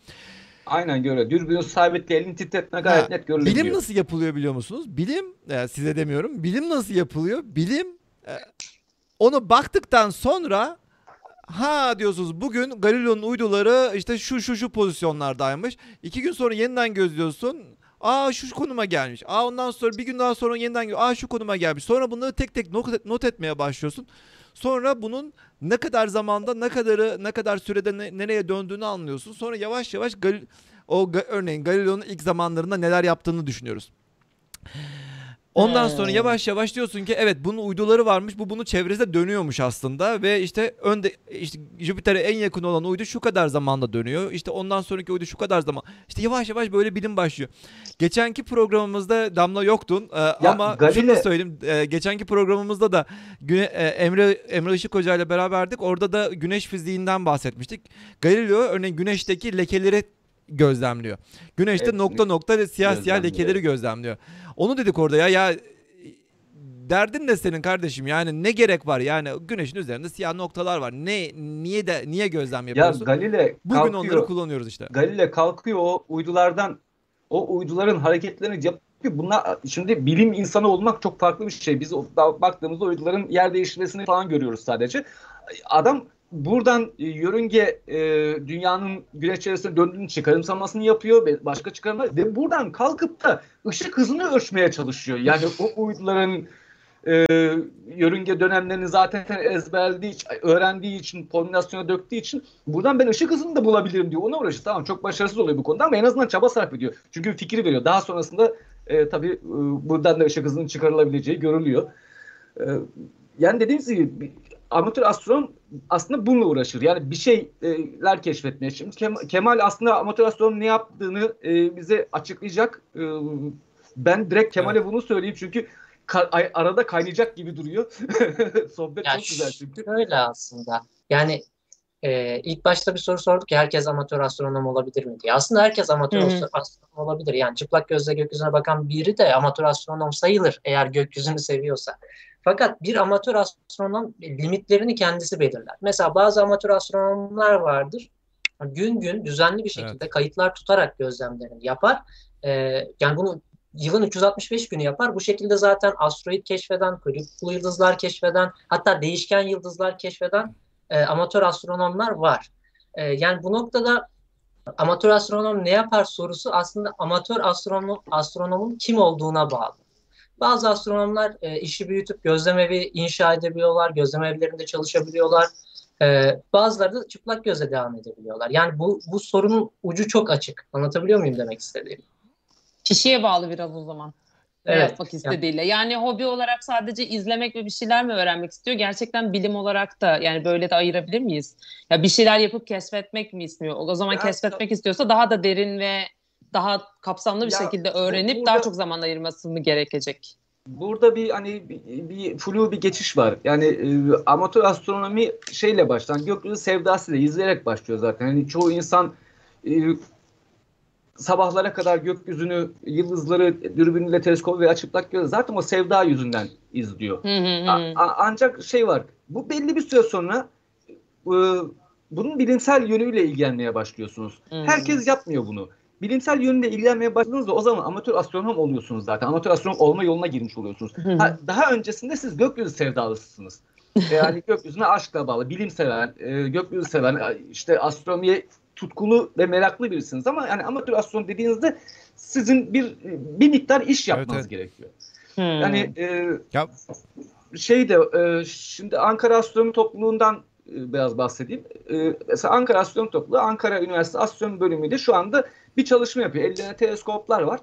Aynen göre. Dürbünü sabitle elini titretme gayet ha, net görülüyor. Bilim nasıl yapılıyor biliyor musunuz? Bilim, e, size demiyorum. Bilim nasıl yapılıyor? Bilim e, onu baktıktan sonra ha diyorsunuz bugün Galileo'nun uyduları işte şu şu şu pozisyonlardaymış. İki gün sonra yeniden gözlüyorsun. Aa şu konuma gelmiş. Aa ondan sonra bir gün daha sonra yeniden aa şu konuma gelmiş. Sonra bunları tek tek not, et, not etmeye başlıyorsun. Sonra bunun ne kadar zamanda ne kadarı ne kadar sürede ne, nereye döndüğünü anlıyorsun. Sonra yavaş yavaş Gal o örneğin Galileo'nun ilk zamanlarında neler yaptığını düşünüyoruz. Ondan hmm. sonra yavaş yavaş diyorsun ki evet bunun uyduları varmış. Bu bunun çevresinde dönüyormuş aslında ve işte önde işte Jüpiter'e en yakın olan uydu şu kadar zamanda dönüyor. İşte ondan sonraki uydu şu kadar zaman. İşte yavaş yavaş böyle bilim başlıyor. Geçenki programımızda Damla yoktun e, ama Galile... şunu söyleyeyim. E, geçenki programımızda da Güne, e, Emre Emre Işık Hoca ile beraberdik. Orada da güneş fiziğinden bahsetmiştik. Galileo örneğin güneşteki lekeleri gözlemliyor. Güneşte evet, nokta nokta siyah siyah lekeleri gözlemliyor. Onu dedik orada ya ya derdin ne senin kardeşim yani ne gerek var yani güneşin üzerinde siyah noktalar var. Ne niye de niye gözlem yapıyorsun? Ya Galile Bugün kalkıyor, onları kullanıyoruz işte. Galile kalkıyor o uydulardan o uyduların hareketlerini yapıyor. Bunlar şimdi bilim insanı olmak çok farklı bir şey. Biz baktığımızda uyduların yer değişmesini falan görüyoruz sadece. Adam buradan e, yörünge e, dünyanın güneş çevresine döndüğünü çıkarımsamasını yapıyor ve başka çıkarımlar ve buradan kalkıp da ışık hızını ölçmeye çalışıyor. Yani o uyduların e, yörünge dönemlerini zaten ezberlediği için, öğrendiği için, kombinasyona döktüğü için buradan ben ışık hızını da bulabilirim diyor. Ona uğraşıyor. Tamam çok başarısız oluyor bu konuda ama en azından çaba sarf ediyor. Çünkü fikri veriyor. Daha sonrasında e, tabii e, buradan da ışık hızının çıkarılabileceği görülüyor. E, yani dediğim gibi amatör astronom aslında bununla uğraşır. Yani bir şeyler keşfetmeye. Şimdi Kemal aslında amatör astronom ne yaptığını e, bize açıklayacak. E, ben direkt Kemal'e evet. bunu söyleyeyim çünkü ka- arada kaynayacak gibi duruyor. Sohbet ya çok güzel çünkü. Öyle aslında. Yani e, ilk başta bir soru sorduk ya herkes amatör astronom olabilir mi diye. Aslında herkes amatör Hı-hı. astronom olabilir. Yani çıplak gözle gökyüzüne bakan biri de amatör astronom sayılır eğer gökyüzünü seviyorsa. Fakat bir amatör astronom limitlerini kendisi belirler. Mesela bazı amatör astronomlar vardır. Gün gün düzenli bir şekilde evet. kayıtlar tutarak gözlemlerini yapar. Ee, yani bunu yılın 365 günü yapar. Bu şekilde zaten asteroid keşfeden, kuyruklu yıldızlar keşfeden, hatta değişken yıldızlar keşfeden e, amatör astronomlar var. E, yani bu noktada amatör astronom ne yapar sorusu aslında amatör astronom, astronomun kim olduğuna bağlı. Bazı astronomlar e, işi büyütüp gözlemevi inşa edebiliyorlar, gözlem evlerinde çalışabiliyorlar. Ee, bazıları da çıplak gözle devam edebiliyorlar. Yani bu, bu sorunun ucu çok açık. Anlatabiliyor muyum demek istediğim? Kişiye bağlı biraz o zaman. Ne Evet, yapmak istediğiyle. Yani hobi olarak sadece izlemek ve bir şeyler mi öğrenmek istiyor? Gerçekten bilim olarak da yani böyle de ayırabilir miyiz? Ya bir şeyler yapıp keşfetmek mi istiyor? O zaman Ya, keşfetmek istiyorsa daha da derin ve daha kapsamlı bir Ya, şekilde öğrenip burada- daha çok zaman ayırması mı gerekecek? Burada bir hani bir, bir flu bir geçiş var. Yani e, amatör astronomi şeyle başlar. Gökyüzü sevdasıyla izleyerek başlıyor zaten. Hani çoğu insan e, sabahlara kadar gökyüzünü, yıldızları dürbünüyle, teleskop veya çıplak gözle zaten o sevda yüzünden izliyor. Hı hı hı. A- a- ancak şey var. Bu belli bir süre sonra e, bunun bilimsel yönüyle ilgilenmeye başlıyorsunuz. Hmm. Herkes yapmıyor bunu. Bilimsel yönüyle ilgilenmeye başladığınızda o zaman amatör astronom oluyorsunuz zaten. Amatör astronom olma yoluna girmiş oluyorsunuz. Ha, daha öncesinde siz gökyüzü sevdalısısınız. Yani gökyüzüne aşkla bağlı, bilim seven, e, gökyüzü seven, işte astronomiye tutkulu ve meraklı birisiniz ama yani amatör astronom dediğinizde sizin bir bir miktar iş yapmanız evet. gerekiyor. Hı. Yani e, Ya şey de e, şimdi Ankara Astronomi Topluluğundan biraz bahsedeyim. E, mesela Ankara Astronomi Topluluğu Ankara Üniversitesi Astronomi bölümüyle şu anda bir çalışma yapıyor. Ellerinde teleskoplar var.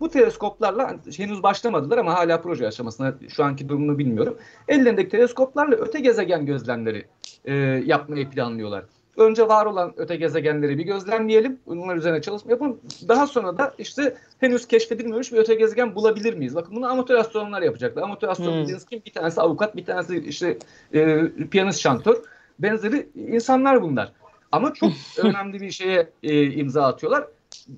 Bu teleskoplarla henüz başlamadılar ama hala proje aşamasında şu anki durumunu bilmiyorum. Ellerindeki teleskoplarla öte gezegen gözlemleri e, yapmayı planlıyorlar. Önce var olan öte gezegenleri bir gözlemleyelim. Bunlar üzerine çalışma yapalım. Daha sonra da işte henüz keşfedilmemiş bir öte gezegen bulabilir miyiz? Bakın bunu amatör astronomlar yapacaklar. Amatör astronom Hmm. kim? Bir tanesi avukat, bir tanesi işte e, piyanist şantör. Benzeri insanlar bunlar. Ama çok önemli bir şeye e, imza atıyorlar.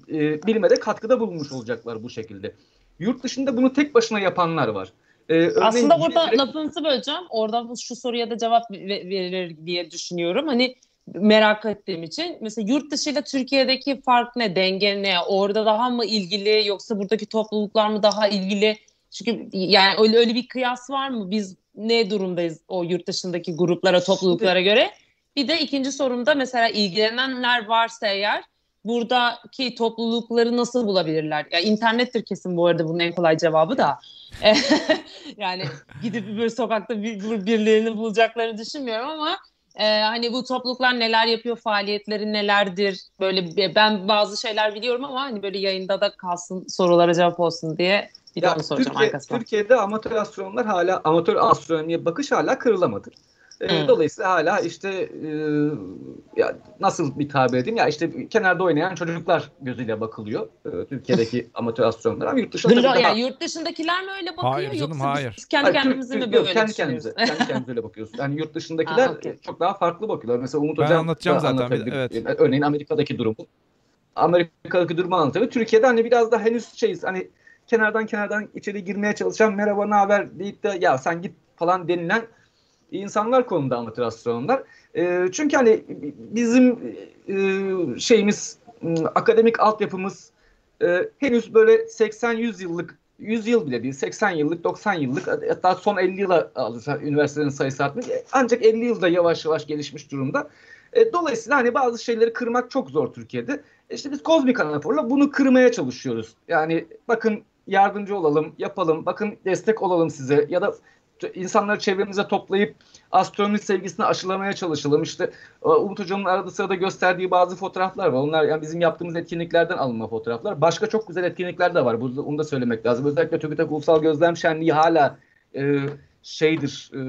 E, bilime de katkıda bulunmuş olacaklar bu şekilde. Yurt dışında bunu tek başına yapanlar var. E, örneğin Aslında burada direkt- lafınızı böleceğim. Oradan şu soruya da cevap ve- verir diye düşünüyorum. Hani merak ettiğim için. Mesela yurt dışıyla Türkiye'deki fark ne? Denge ne? Orada daha mı ilgili yoksa buradaki topluluklar mı daha ilgili? Çünkü yani öyle öyle bir kıyas var mı? Biz ne durumdayız o yurt dışındaki gruplara, topluluklara göre? Bir de ikinci sorumda mesela ilgilenenler varsa eğer buradaki toplulukları nasıl bulabilirler? Ya internettir kesin bu arada bunun en kolay cevabı da. yani gidip bir sokakta bir, birilerini bulacaklarını düşünmüyorum ama e, hani bu topluluklar neler yapıyor, faaliyetleri nelerdir? Böyle ben bazı şeyler biliyorum ama hani böyle yayında da kalsın sorulara cevap olsun diye bir de Ya onu soracağım Türkiye- arkasından. Türkiye'de amatör astronomlar hala amatör astronomiye bakış hala kırılamadı. Hı. Dolayısıyla hala işte e, ya nasıl bir tabir edeyim ya işte kenarda oynayan çocuklar gözüyle bakılıyor e, Türkiye'deki amatör astronomlar ama yurt dışında tabii daha- yani yurt dışındakiler mi öyle bakıyor Hayır canım, yoksa hayır. biz kendi Hayır, Türk- mi böyle kendi kendimize, kendi kendimize öyle bakıyoruz. Yani yurt dışındakiler Ha, okey. çok daha farklı bakıyorlar. Mesela Umut Ben Hocam anlatacağım zaten, evet. Örneğin Amerika'daki durumu. Amerika'daki durumu anlatıyor. Türkiye'de hani biraz da henüz şeyiz hani kenardan kenardan içeri girmeye çalışan merhaba ne haber deyip de ya sen git falan denilen insanlar konumda amatör astronomlar. E, çünkü hani bizim e, şeyimiz akademik altyapımız e, henüz böyle 80-100 yıllık 100 yıl bile değil 80 yıllık 90 yıllık hatta son 50 yıla alırsa üniversitelerin sayısı artmış ancak 50 yılda yavaş yavaş gelişmiş durumda. E, dolayısıyla hani bazı şeyleri kırmak çok zor Türkiye'de. İşte biz kozmik anaforla bunu kırmaya çalışıyoruz. Yani bakın yardımcı olalım, yapalım, bakın destek olalım size ya da insanları çevremize toplayıp astronomi sevgisini aşılamaya çalışalım. İşte e, Umut Hocam'ın arada sırada gösterdiği bazı fotoğraflar var. Onlar yani bizim yaptığımız etkinliklerden alınma fotoğraflar. Başka çok güzel etkinlikler de var. Onu da söylemek lazım. Özellikle TÜBİTAK Ulusal Gözlem Şenliği hala e, şeydir e,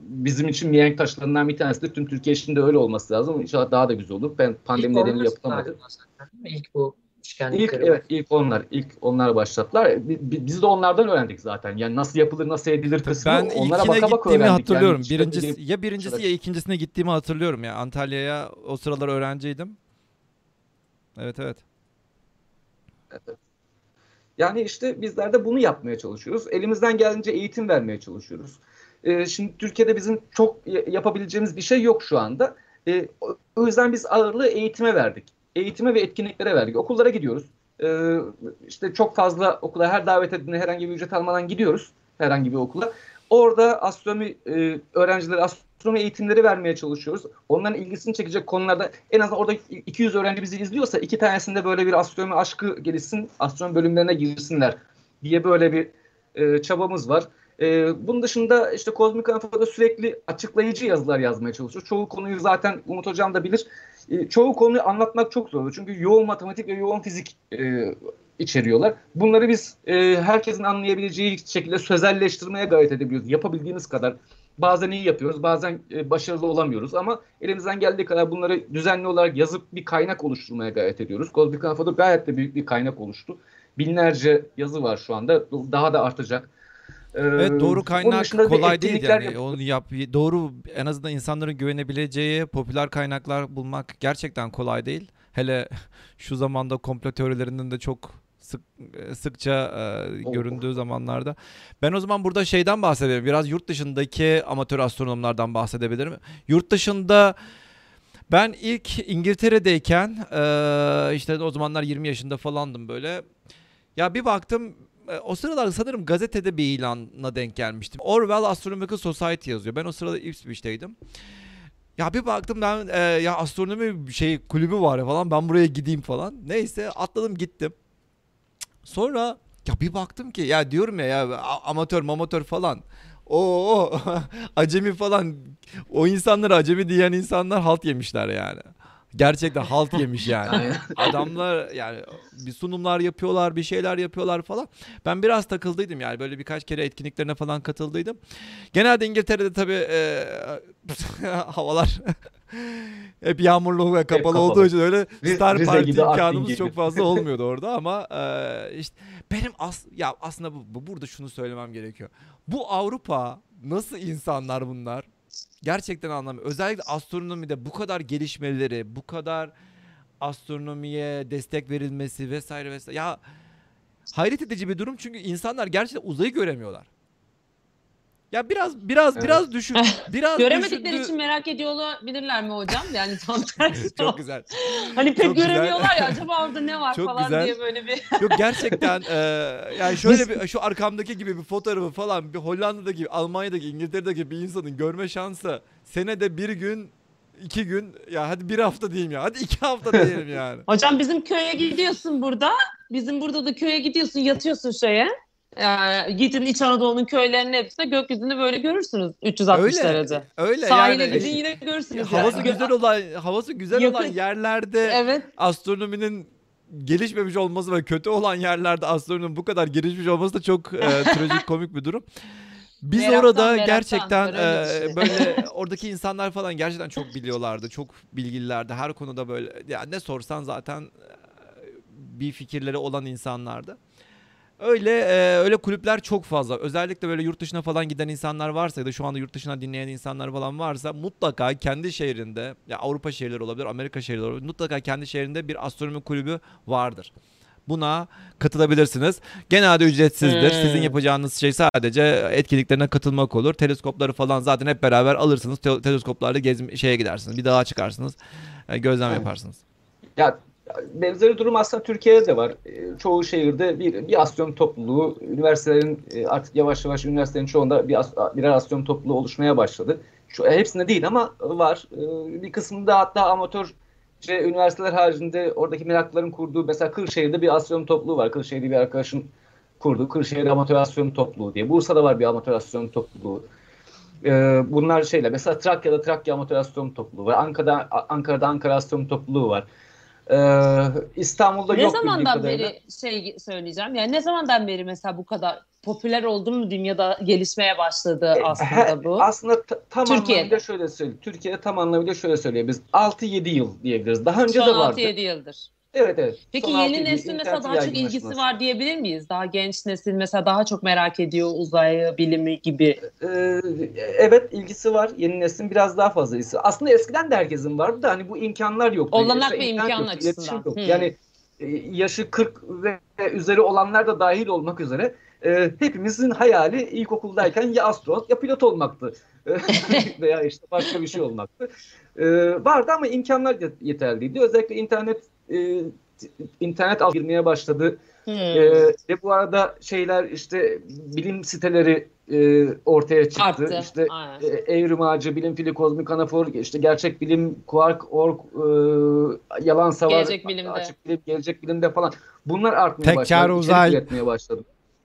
bizim için mihenk taşlarından bir tanesidir. Tüm Türkiye için de öyle olması lazım. İnşallah daha da güzel olur. Ben pandemi İlk nedeniyle yapılamadı. İlk bu İlk evet ilk onlar ilk onlar başlattılar. Bi- bi- Biz de onlardan öğrendik zaten. Yani nasıl yapılır, nasıl edilir kısmı Ben onlara baka baka gittiğimi öğrendik. hatırlıyorum. Yani Birincisi bir- ya birincisi ya ikincisine gittiğimi hatırlıyorum ya. Antalya'ya o sıralar öğrenciydim. Evet evet. Yani işte bizler de bunu yapmaya çalışıyoruz. Elimizden geldiğince eğitim vermeye çalışıyoruz. Ee, şimdi Türkiye'de bizim çok yapabileceğimiz bir şey yok şu anda. Ee, o yüzden biz ağırlığı eğitime verdik. Eğitime ve etkinliklere verdik. Okullara gidiyoruz. Ee, işte çok fazla okula her davet edildiğinde herhangi bir ücret almadan gidiyoruz. Herhangi bir okula. Orada astronomi e, öğrencilere astronomi eğitimleri vermeye çalışıyoruz. Onların ilgisini çekecek konularda en azından orada 200 öğrenci bizi izliyorsa iki tanesinde böyle bir astronomi aşkı gelişsin, astronomi bölümlerine girsinler diye böyle bir e, çabamız var. E, bunun dışında işte Kozmik Anafor'da sürekli açıklayıcı yazılar yazmaya çalışıyor. Çoğu konuyu zaten Umut Hocam da bilir. E, çoğu konuyu anlatmak çok zor. Çünkü yoğun matematik ve yoğun fizik e, içeriyorlar. Bunları biz e, herkesin anlayabileceği şekilde sözelleştirmeye gayret edebiliyoruz. Yapabildiğimiz kadar. Bazen iyi yapıyoruz, bazen e, başarılı olamıyoruz ama elimizden geldiği kadar bunları düzenli olarak yazıp bir kaynak oluşturmaya gayret ediyoruz. Kozmik Kafa'da gayet de büyük bir kaynak oluştu. Binlerce yazı var şu anda. Daha da artacak. Evet doğru kaynak kolay değil yani. Yap- Onu yap doğru en azından insanların güvenebileceği popüler kaynaklar bulmak gerçekten kolay değil. Hele şu zamanda komplo teorilerinin de çok sık sıkça e, göründüğü zamanlarda. Ben o zaman burada şeyden bahsedelim. Biraz yurt dışındaki amatör astronomlardan bahsedebilirim. Yurt dışında ben ilk İngiltere'deyken e, işte o zamanlar 20 yaşında falandım böyle. Ya bir baktım e, o sıralar sanırım gazetede bir ilana denk gelmiştim. Orwell Astronomical Society yazıyor. Ben o sırada Ipswich'teydim. Ya bir baktım ben e, ya astronomi şey kulübü var ya falan ben buraya gideyim falan. Neyse atladım gittim. Sonra ya bir baktım ki ya diyorum ya ya amatör amatör falan. O acemi falan o insanlara acemi diyen insanlar halt yemişler yani. Gerçekten halt yemiş yani. Adamlar yani bir sunumlar yapıyorlar, bir şeyler yapıyorlar falan. Ben biraz takıldıydım yani böyle birkaç kere etkinliklerine falan katıldıydım. Genelde İngiltere'de tabii e, havalar hep yağmurlu ve kapalı, kapalı olduğu için öyle Star Rize Party imkanımız çok fazla olmuyordu orada ama e, işte benim as ya aslında bu, bu burada şunu söylemem gerekiyor. Bu Avrupa nasıl insanlar bunlar? Gerçekten anlamıyorum. Özellikle astronomide bu kadar gelişmeleri, bu kadar astronomiye destek verilmesi vesaire vesaire. Ya hayret edici bir durum çünkü insanlar gerçekten uzayı göremiyorlar. Ya biraz biraz evet. biraz düşün. Biraz Göremedikleri düşündü... için merak ediyor olabilirler mi hocam? Yani tam tersi. Çok güzel. hani pek Çok göremiyorlar güzel. ya acaba orada ne var Çok falan güzel. diye böyle bir. Yok gerçekten e, yani şöyle bir şu arkamdaki gibi bir fotoğrafı falan bir Hollanda'daki, Almanya'daki, İngiltere'deki bir insanın görme şansı senede bir gün iki gün ya hadi bir hafta diyeyim ya hadi iki hafta diyelim yani. Hocam bizim köye gidiyorsun burada. Bizim burada da köye gidiyorsun yatıyorsun şeye. Yani gidin İç Anadolu'nun köylerinin hepsinde gökyüzünü böyle görürsünüz 360 öyle, derece. Öyle Sahile yani. gidin yine görürsünüz. Havası yani. güzel olan havası güzel Yakın. olan yerlerde evet. astronominin gelişmemiş olması ve kötü olan yerlerde astronominin bu kadar gelişmiş olması da çok e, trajik komik bir durum. Biz meraktan, orada meraktan, gerçekten e, böyle oradaki insanlar falan gerçekten çok biliyorlardı. Çok bilgililerdi. Her konuda böyle ya ne sorsan zaten bir fikirleri olan insanlardı. Öyle e, öyle kulüpler çok fazla. Özellikle böyle yurt dışına falan giden insanlar varsa ya da şu anda yurt dışına dinleyen insanlar falan varsa mutlaka kendi şehrinde ya Avrupa şehirleri olabilir, Amerika şehirleri olabilir. Mutlaka kendi şehrinde bir astronomi kulübü vardır. Buna katılabilirsiniz. Genelde ücretsizdir. Hmm. Sizin yapacağınız şey sadece etkinliklerine katılmak olur. Teleskopları falan zaten hep beraber alırsınız. Te- teleskoplarla gezim şeye gidersiniz. Bir dağa çıkarsınız. E, gözlem yaparsınız. Ya Benzeri durum aslında Türkiye'de de var. E, çoğu şehirde bir, bir astronom topluluğu, üniversitelerin e, artık yavaş yavaş üniversitelerin çoğunda bir birer astronom topluluğu oluşmaya başladı. Şu, e, hepsinde değil ama var. Bir kısmında hatta amatör işte üniversiteler haricinde oradaki meraklıların kurduğu mesela Kırşehir'de bir astronom topluluğu var. Kırşehir'de bir arkadaşım kurdu. Kırşehir Amatör Astronom Topluluğu diye. Bursa'da var bir amatör astronom topluluğu. bunlar şeyler. Mesela Trakya'da Trakya Amatör Astronom Topluluğu var. Ankara'da Ankara'da Ankara Astronom Topluluğu var. Ee, İstanbul'da ne yok. Ne zamandan beri şey söyleyeceğim. Yani ne zamandan beri mesela bu kadar popüler oldu mu diyeyim ya da gelişmeye başladı e, aslında bu? Aslında tam Türkiye'de. anlamıyla şöyle söyleyeyim. Türkiye'de tam anlamıyla şöyle söyleyebiliriz. 6-7 yıl diyebiliriz. Daha önce Son de vardı. 6-7 yıldır. Evet evet. Peki Son yeni neslin mesela daha çok ilgisi var diyebilir miyiz? Daha genç nesil mesela daha çok merak ediyor uzay bilimi gibi. Ee, evet ilgisi var. Yeni neslin biraz daha fazla ilgisi. Aslında eskiden de herkesin vardı da hani bu imkanlar yoktu. Olanak ve imkan yoktu, açısından. Hmm. Yani e, yaşı 40 ve üzeri olanlar da dahil olmak üzere e, hepimizin hayali ilkokuldayken ya astronot ya pilot olmaktı. Veya işte başka bir şey olmaktı. E, vardı ama imkanlar yeterliydi. Özellikle internet e, internet al girmeye başladı. Hmm. E, ve bu arada şeyler işte bilim siteleri e, ortaya çıktı. Arttı. İşte e, Evrim Ağacı, Bilim Fili, Kozmik Anafor, işte Gerçek Bilim, Quark, Org, e, Yalan Savar, Gelecek Bilimde. Açık Bilim, Gelecek Bilimde falan. Bunlar artmaya Tek başladı. Çare uzay. Üretmeye başladı.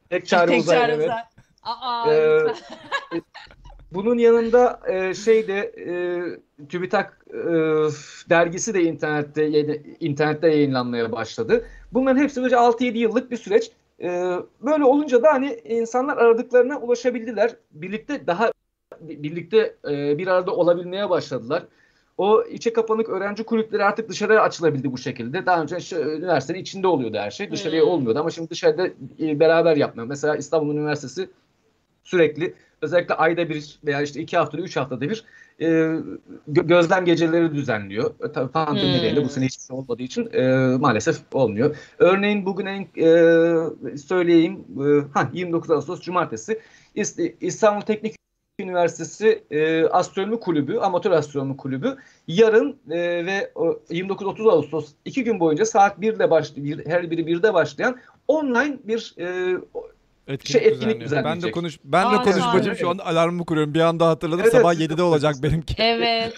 Tek Çare Tek Uzay. Çare evet. uzay. Aa, ee, bunun yanında e, şeyde e, TÜBİTAK e, dergisi de internette internette yayınlanmaya başladı. Bunların hepsi böyle 6-7 yıllık bir süreç. E, böyle olunca da hani insanlar aradıklarına ulaşabildiler. Birlikte daha birlikte e, bir arada olabilmeye başladılar. O içe kapanık öğrenci kulüpleri artık dışarıya açılabildi bu şekilde. Daha önce işte, üniversitenin içinde oluyordu her şey. Dışarıya hmm. olmuyordu ama şimdi dışarıda e, beraber yapmıyor. Mesela İstanbul Üniversitesi sürekli özellikle ayda bir veya işte iki haftada üç haftada bir e, gözlem geceleri düzenliyor. E, tabii pandemi hmm. nedeniyle bu sene hiçbir şey olmadığı için e, maalesef olmuyor. Örneğin bugün en e, söyleyeyim e, ha 29 Ağustos Cumartesi İstanbul Teknik Üniversitesi e, Astronomi Kulübü, Amatör Astronomi Kulübü yarın e, ve 29-30 Ağustos iki gün boyunca saat 1'de baş, bir, her biri 1'de başlayan online bir e, Etkinlik, şey, etkinlik düzenleyecek. Ben de konuş ben Aa, de konuşmacım şu an alarmımı kuruyorum. Bir anda hatırladım. Evet, Sabah 7'de olacak benimki. Evet.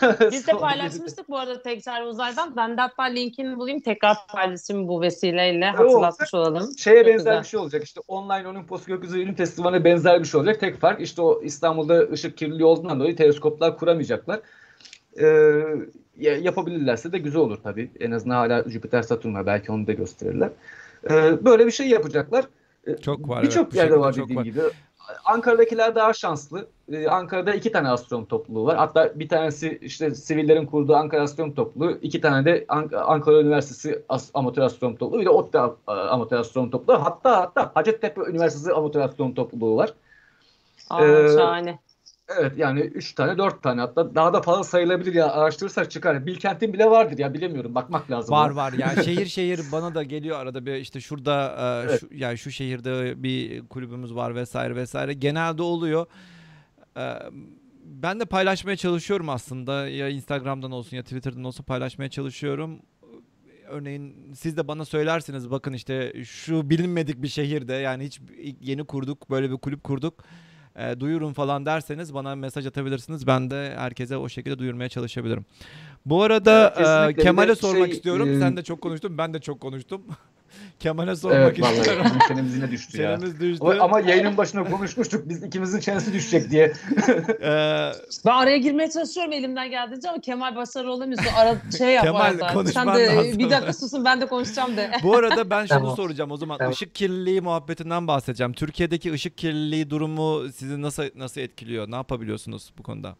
Biz de paylaşmıştık bu arada tekrar uzaydan. Ben de hatta linkini bulayım tekrar paylaşayım bu vesileyle hatırlatmış olalım. Şeye Çok benzer güzel. bir şey olacak. İşte online Olimpos Gökyüzü Bilim Festivali'ne benzer bir şey olacak. Tek fark işte o İstanbul'da ışık kirliliği olduğundan dolayı teleskoplar kuramayacaklar. Ee, yapabilirlerse de güzel olur tabii. En azından hala Jüpiter Satürn var. Belki onu da gösterirler. Ee, böyle bir şey yapacaklar. Çok var. Birçok evet. yerde var dediğim var. gibi. Ankara'dakiler daha şanslı. Ee, Ankara'da iki tane astronom topluluğu var. Hatta bir tanesi işte sivillerin kurduğu Ankara Astronom Topluluğu. iki tane de Ankara Üniversitesi As Amatör Astronom Topluluğu. Bir de ODTÜ Amatör Astronom Topluluğu. Hatta hatta Hacettepe Üniversitesi Amatör Astronom Topluluğu var. Aa, ee, şahane. Evet yani 3 tane 4 tane hatta daha da fazla sayılabilir ya araştırırsak çıkar. Bilkent'in bile vardır ya bilemiyorum bakmak lazım. Var var ya şehir şehir bana da geliyor arada bir işte şurada e, evet. şu, yani şu şehirde bir kulübümüz var vesaire vesaire genelde oluyor. E, ben de paylaşmaya çalışıyorum aslında ya Instagram'dan olsun ya Twitter'dan olsun paylaşmaya çalışıyorum. Örneğin siz de bana söylersiniz bakın işte şu bilinmedik bir şehirde yani hiç yeni kurduk böyle bir kulüp kurduk e, duyurun falan derseniz bana mesaj atabilirsiniz. Ben de herkese o şekilde duyurmaya çalışabilirim. Bu arada e, Kemal'e sormak şey, istiyorum. E... Sen de çok konuştun, ben de çok konuştum. Kemal'e sormak evet, istiyorum. Çenemiz yine düştü ya. düştü. Ama, ama yayının başına konuşmuştuk biz ikimizin çenesi düşecek diye. ee, ben araya girmeye çalışıyorum elimden geldiğince ama Kemal başarılı olamıyor. Ara şey yap Kemal konuşman Sen de lazım. bir dakika susun ben de konuşacağım de. Bu arada ben şunu tamam. soracağım o zaman. Tamam. Işık kirliliği muhabbetinden bahsedeceğim. Türkiye'deki ışık kirliliği durumu sizi nasıl nasıl etkiliyor? Ne yapabiliyorsunuz bu konuda?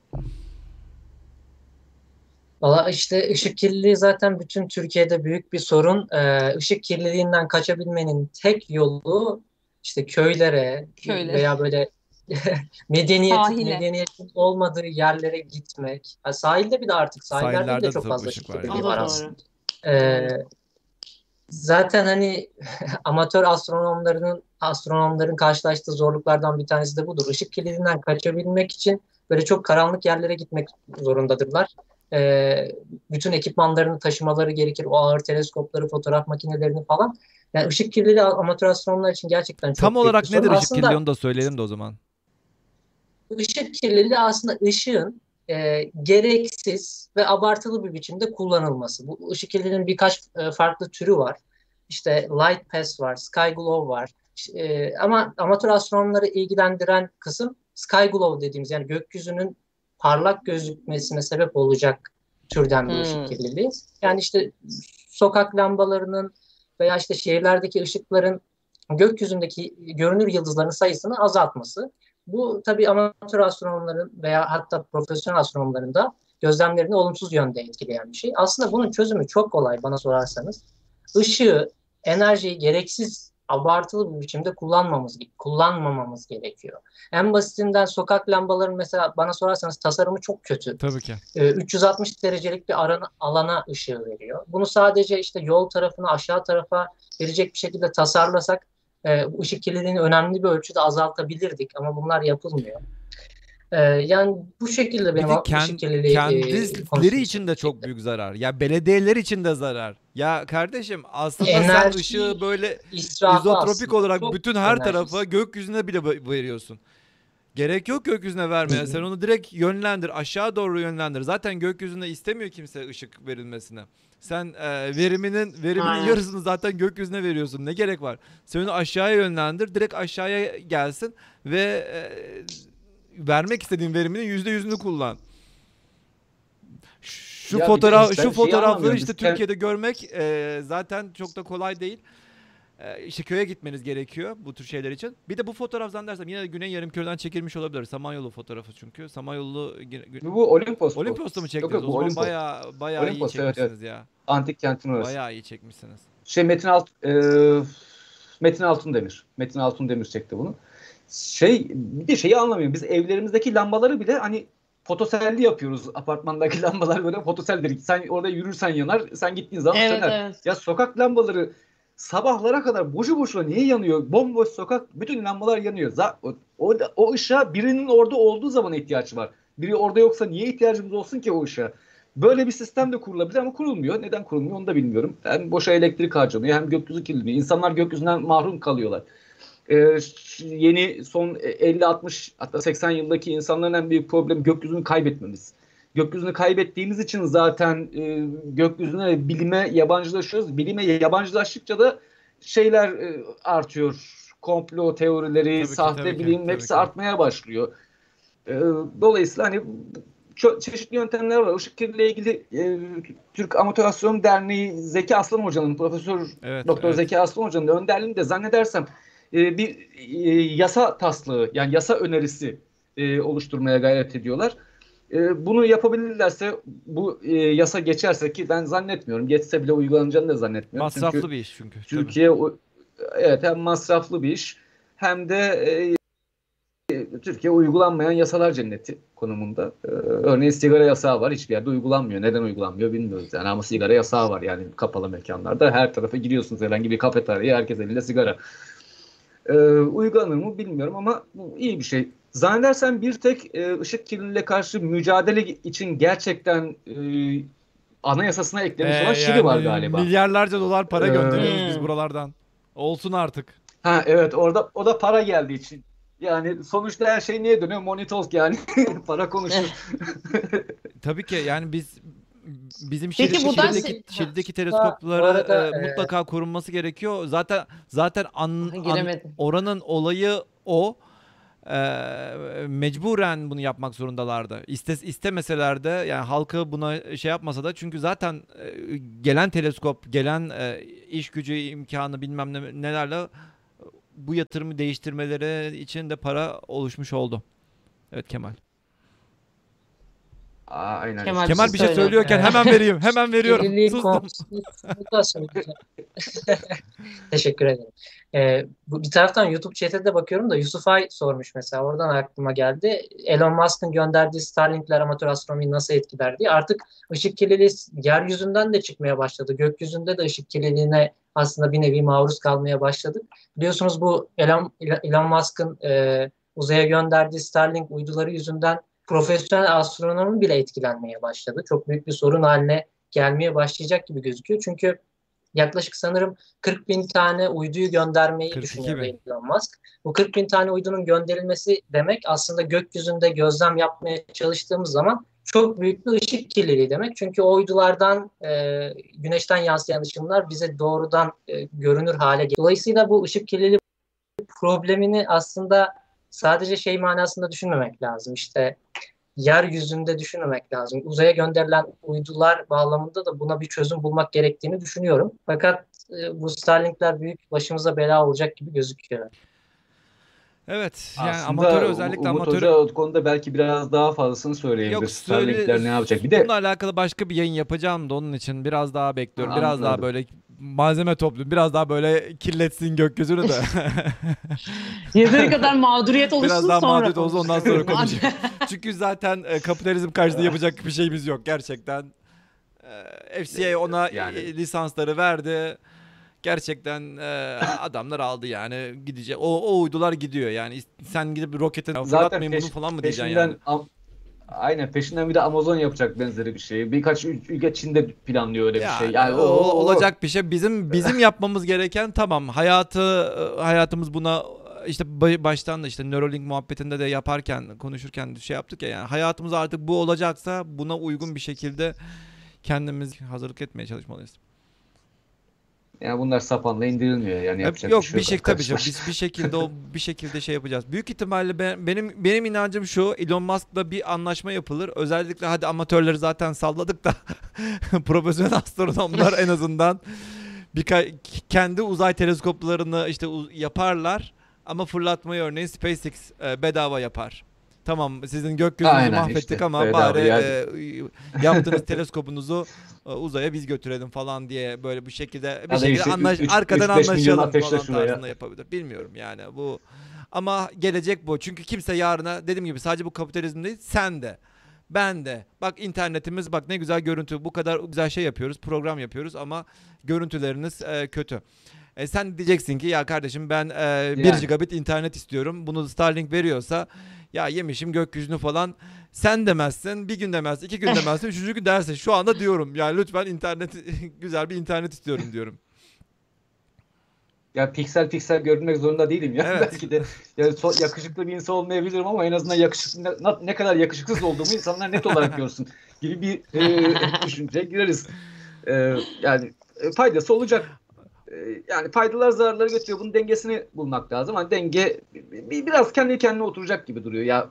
Valla işte ışık kirliliği zaten bütün Türkiye'de büyük bir sorun. Ee, ışık kirliliğinden kaçabilmenin tek yolu işte köylere Köyler. veya böyle medeniyet, medeniyetin olmadığı yerlere gitmek. Ha, sahilde bir de artık sahillerde, sahillerde de çok fazla ışık kirliliği var, var aslında. Ee, zaten hani amatör astronomlarının astronomların karşılaştığı zorluklardan bir tanesi de budur. Işık kirliliğinden kaçabilmek için böyle çok karanlık yerlere gitmek zorundadırlar e, bütün ekipmanlarını taşımaları gerekir. O ağır teleskopları, fotoğraf makinelerini falan. Yani ışık kirliliği amatör astronomlar için gerçekten çok Tam olarak nedir ışık aslında, kirliliği onu da söyleyelim de o zaman. Işık kirliliği aslında ışığın e, gereksiz ve abartılı bir biçimde kullanılması. Bu ışık kirliliğinin birkaç e, farklı türü var. İşte light pass var, sky glow var. E, ama amatör astronomları ilgilendiren kısım sky glow dediğimiz yani gökyüzünün parlak gözükmesine sebep olacak türden bir hmm. ışık kirliliği. Yani işte sokak lambalarının veya işte şehirlerdeki ışıkların gökyüzündeki görünür yıldızların sayısını azaltması. Bu tabii amatör astronomların veya hatta profesyonel astronomların da gözlemlerini olumsuz yönde etkileyen bir şey. Aslında bunun çözümü çok kolay bana sorarsanız. Işığı, enerjiyi gereksiz abartılı bir biçimde kullanmamız kullanmamamız gerekiyor. En basitinden sokak lambaların mesela bana sorarsanız tasarımı çok kötü. Tabii ki. Ee, 360 derecelik bir arana, alana ışığı veriyor. Bunu sadece işte yol tarafına aşağı tarafa verecek bir şekilde tasarlasak e, ışık kirliliğini önemli bir ölçüde azaltabilirdik ama bunlar yapılmıyor. Ee, yani bu şekilde benim bir kend, kendileri e, için de çok büyük zarar. Ya belediyeler için de zarar. Ya kardeşim aslında enerji, sen ışığı böyle izotropik olarak bütün her enerjisi. tarafa gökyüzüne bile veriyorsun. Gerek yok gökyüzüne vermeye. Sen onu direkt yönlendir. Aşağı doğru yönlendir. Zaten gökyüzüne istemiyor kimse ışık verilmesine. Sen e, veriminin veriminin Aynen. yarısını zaten gökyüzüne veriyorsun. Ne gerek var? Sen onu aşağıya yönlendir. Direkt aşağıya gelsin ve e, vermek istediğin veriminin yüzde yüzünü kullan. Şu Ya fotoğraf ben şu fotoğrafları anlamıyorum. işte Biz Türkiye'de görmek e, zaten çok da kolay değil. E, işte köye gitmeniz gerekiyor bu tür şeyler için. Bir de bu fotoğraf zannedersem yine de Güney Yarımkürü'den çekilmiş olabilir. Samanyolu fotoğrafı çünkü. Samanyolu Bu Olimpos. bu. Olimpos'ta mı Yok, çektiniz? yok, o bu zaman Olimpos. bayağı bayağı iyi Olimpos, evet, çekmişsiniz ya. Antik kentin orası. Bayağı iyi çekmişsiniz. Şey Metin Alt e, Metin Altundemir. Metin Altundemir çekti bunu. Şey bir de şeyi anlamıyorum. Biz evlerimizdeki lambaları bile hani fotoselli yapıyoruz. Apartmandaki lambalar böyle fotoseldir. Sen orada yürürsen yanar, sen gittiğin zaman Evet söner. evet. Ya sokak lambaları sabahlara kadar boşu boşuna niye yanıyor? Bomboş sokak, bütün lambalar yanıyor. Za- o, o, o ışığa birinin orada olduğu zaman ihtiyaç var. Biri orada yoksa niye ihtiyacımız olsun ki o ışığa? Böyle bir sistem de kurulabilir ama kurulmuyor. Neden kurulmuyor onu da bilmiyorum. Hem boşa elektrik harcanıyor hem gökyüzü kirleniyor. İnsanlar gökyüzünden mahrum kalıyorlar. Ş- yeni son 50-60 hatta 80 yıldaki insanların en büyük problemi gökyüzünü kaybetmemiz. Gökyüzünü kaybettiğimiz için zaten e, gökyüzüne ve bilime yabancılaşıyoruz. Bilime yabancılaştıkça da şeyler e, artıyor. Komplo teorileri, Tabii ki, sahte tabii ki, bilim tabii hepsi ki. artmaya başlıyor. E, dolayısıyla hani ço- çeşitli yöntemler var. Işık kirliliği ilgili e, Türk Amatör Astronom Derneği Zeki Aslan Hoca'nın, Profesör Evet. Doktor evet. Zeki Aslan Hoca'nın önderliğinde zannedersem e, bir e, yasa taslığı yani yasa önerisi e, oluşturmaya gayret ediyorlar. E, bunu yapabilirlerse bu e, yasa geçerse ki ben zannetmiyorum. Geçse bile uygulanacağını da zannetmiyorum. Masraflı Çünkü bir iş çünkü. Türkiye o- evet hem masraflı bir iş hem de e, Türkiye uygulanmayan yasalar cenneti konumunda. Ee, örneğin sigara yasağı var. Hiçbir yerde uygulanmıyor. Neden uygulanmıyor bilmiyoruz. Yani ama sigara yasağı var yani kapalı mekanlarda. Her tarafa giriyorsunuz herhangi bir kafeteryaya herkes elinde sigara. Ee, uygulanır mı bilmiyorum ama bu iyi bir şey. Zannedersem bir tek e, ışık kirliliğine karşı mücadele için gerçekten e, anayasasına eklemiş olan Ee, Şili var yani galiba. Milyarlarca dolar para Ee, gönderiyoruz biz Hmm. buralardan. Olsun artık. Ha evet orada o da para geldiği için. Yani sonuçta her şey niye dönüyor? Money yani. para konuşuyor. Tabii ki yani biz bizim Peki buradan Şili'deki, şey- Şili'deki Bu teleskopları arada, e, e, mutlaka korunması gerekiyor. Zaten zaten an, an- Giremedim. oranın olayı o. Ee, mecburen bunu yapmak zorundalardı. İste, istemeseler de yani halkı buna şey yapmasa da çünkü zaten e, gelen teleskop, gelen e, iş gücü imkanı bilmem ne, nelerle bu yatırımı değiştirmeleri için de para oluşmuş oldu. Evet Kemal. Aa, aynen. Kemal- Kemal bir şey söyle. söylüyorken hemen vereyim. Hemen veriyorum. Sustum. Teşekkür ederim. Ee, bu bir taraftan YouTube chat'e de bakıyorum da Yusuf Ay sormuş mesela. Oradan aklıma geldi. Elon Musk'ın gönderdiği Starlink'ler amatör astronomiyi nasıl etkiler diye. Artık ışık kirliliği yeryüzünden de çıkmaya başladı. Gökyüzünde de ışık kirliliğine aslında bir nevi maruz kalmaya başladık. Biliyorsunuz bu Elon, Elon Musk'ın e, uzaya gönderdiği Starlink uyduları yüzünden profesyonel astronomi bile etkilenmeye başladı. Çok büyük bir sorun haline gelmeye başlayacak gibi gözüküyor. Çünkü yaklaşık sanırım 40 bin tane uyduyu göndermeyi 42 düşünüyor bin. Elon Musk. Bu 40 bin tane uydunun gönderilmesi demek aslında gökyüzünde gözlem yapmaya çalıştığımız zaman çok büyük bir ışık kirliliği demek. Çünkü o uydulardan e, güneşten yansıyan ışınlar bize doğrudan e, görünür hale geliyor. Dolayısıyla bu ışık kirliliği problemini aslında sadece şey manasında düşünmemek lazım. İşte yeryüzünde düşünmemek lazım. Uzaya gönderilen uydular bağlamında da buna bir çözüm bulmak gerektiğini düşünüyorum. Fakat e, bu Starlink'ler büyük başımıza bela olacak gibi gözüküyor. Evet. Yani Aslında amatör özellikle Umut amatör Hoca o konuda belki biraz daha fazlasını söyleyebilir. Yok Starlink'ler söyle, ne yapacak? Bir de bununla alakalı başka bir yayın yapacağım da onun için biraz daha bekliyorum. Ha, biraz daha anladım. böyle malzeme toplu. Biraz daha böyle kirletsin gökyüzünü de. Yeteri kadar mağduriyet oluşsun biraz daha sonra mağdur olsun ondan sonra konuşuruz. konuşalım. Çünkü zaten e, kapitalizm karşısında yapacak bir şeyimiz yok gerçekten. E, FCA ona Yani. lisansları verdi. Gerçekten e, adamlar aldı yani gidecek. O, o uydular gidiyor yani. Sen gidip rokete fırlatmayın bunu falan mı diyeceksin yani? Aynen peşinden bir de Amazon yapacak benzeri bir şey. Birkaç ül- ülke Çin'de planlıyor öyle Ya, bir şey. Yani o, olacak bir şey. Bizim bizim yapmamız gereken tamam hayatı hayatımız buna işte baştan da işte Neuralink muhabbetinde de yaparken konuşurken şey yaptık ya yani hayatımız artık bu olacaksa buna uygun bir şekilde kendimiz hazırlık etmeye çalışmalıyız. Yani bunlar sapanla indirilmiyor yani yapacak yok bir şey bir şey tabii canım biz bir şekilde o bir şekilde şey yapacağız. Büyük ihtimalle ben, benim benim inancım şu Elon Musk'la bir anlaşma yapılır. Özellikle hadi amatörleri zaten salladık da profesyonel astronomlar en azından bir kendi uzay teleskoplarını işte yaparlar ama fırlatmayı örneğin SpaceX e, bedava yapar. Tamam sizin gökyüzünüzü Aynen, mahvettik işte, ama bari yani. e, yaptığınız teleskopunuzu e, uzaya biz götürelim falan diye böyle bir şekilde bir şekilde işte, anlaş, üç, arkadan üç, anlaşalım falan tarzında yapabilir. Bilmiyorum yani bu ama gelecek bu. Çünkü kimse yarına dediğim gibi sadece bu kapitalizm değil sen de ben de. Bak internetimiz bak ne güzel görüntü. Bu kadar güzel şey yapıyoruz. Program yapıyoruz ama görüntüleriniz e, kötü. E, sen diyeceksin ki ya kardeşim ben e, 1 yani. gigabit internet istiyorum. Bunu Starlink veriyorsa ya yemişim gökyüzünü falan. Sen demezsin, bir gün demezsin, iki gün demezsin, üçüncü gün dersin. Şu anda diyorum yani lütfen internet güzel bir internet istiyorum diyorum. Ya piksel piksel görünmek zorunda değilim ya. Evet. Belki de yani so- yakışıklı bir insan olmayabilirim ama en azından yakışıklı ne, ne kadar yakışıksız olduğumu insanlar net olarak görsün gibi bir e, düşünceye gireriz. E, yani e, faydası olacak. E, yani faydalar zararları götürüyor. Bunun dengesini bulmak lazım. Hani denge biraz kendi kendine oturacak gibi duruyor ya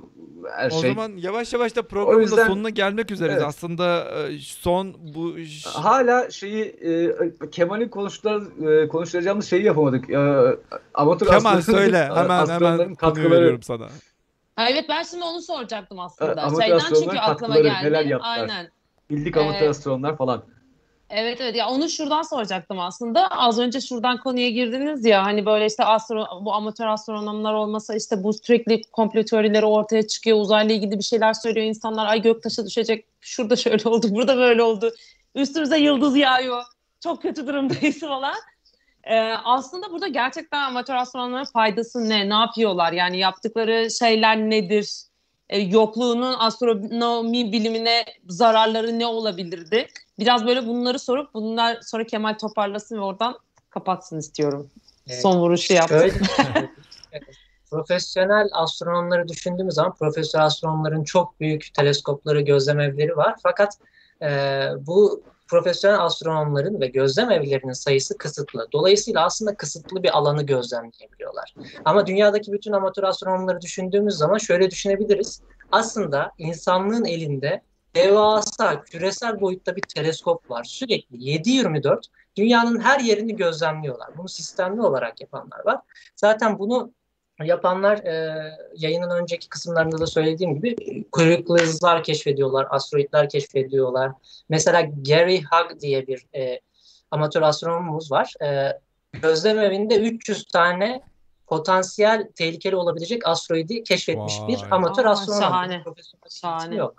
her o şey. O zaman yavaş yavaş da programın yüzden, sonuna gelmek üzereyiz. Evet. Aslında e, son bu hala şeyi e, Kemal'in konuştukları konuşturacağımız şeyi yapamadık. E, amatör Kemal söyle hemen hemen katkıları sana. evet ben şimdi onu soracaktım aslında. Şeyden çünkü aklıma geldi. Neler yaptılar. Aynen. Bildik amatör ee, astronomlar falan. Evet evet ya onu şuradan soracaktım aslında. Az önce şuradan konuya girdiniz ya hani böyle işte astro, bu amatör astronomlar olmasa işte bu sürekli komplo teorileri ortaya çıkıyor. Uzayla ilgili bir şeyler söylüyor insanlar. Ay göktaşı düşecek. Şurada şöyle oldu, burada böyle oldu. Üstümüze yıldız yağıyor. Çok kötü durumdayız falan. Ee, aslında burada gerçekten amatör astronomların faydası ne? Ne yapıyorlar? Yani yaptıkları şeyler nedir? Ee, yokluğunun astronomi bilimine zararları ne olabilirdi? Biraz böyle bunları sorup bunlar sonra Kemal toparlasın ve oradan kapatsın istiyorum. Evet. Son vuruşu yaptı. Şöyle, profesyonel astronomları düşündüğümüz zaman profesyonel astronomların çok büyük teleskopları, gözlem evleri var. Fakat e, bu profesyonel astronomların ve gözlem evlerinin sayısı kısıtlı. Dolayısıyla aslında kısıtlı bir alanı gözlemleyebiliyorlar. Ama dünyadaki bütün amatör astronomları düşündüğümüz zaman şöyle düşünebiliriz. Aslında insanlığın elinde devasa küresel boyutta bir teleskop var. Sürekli 7-24 dünyanın her yerini gözlemliyorlar. Bunu sistemli olarak yapanlar var. Zaten bunu yapanlar e, yayının önceki kısımlarında da söylediğim gibi kuyruklu yıldızlar keşfediyorlar, asteroidler keşfediyorlar. Mesela Gary Hug diye bir e, amatör astronomumuz var. E, gözlem evinde 300 tane potansiyel tehlikeli olabilecek asteroidi keşfetmiş Vay. bir amatör astronom. Şahane. Şahane. Yok.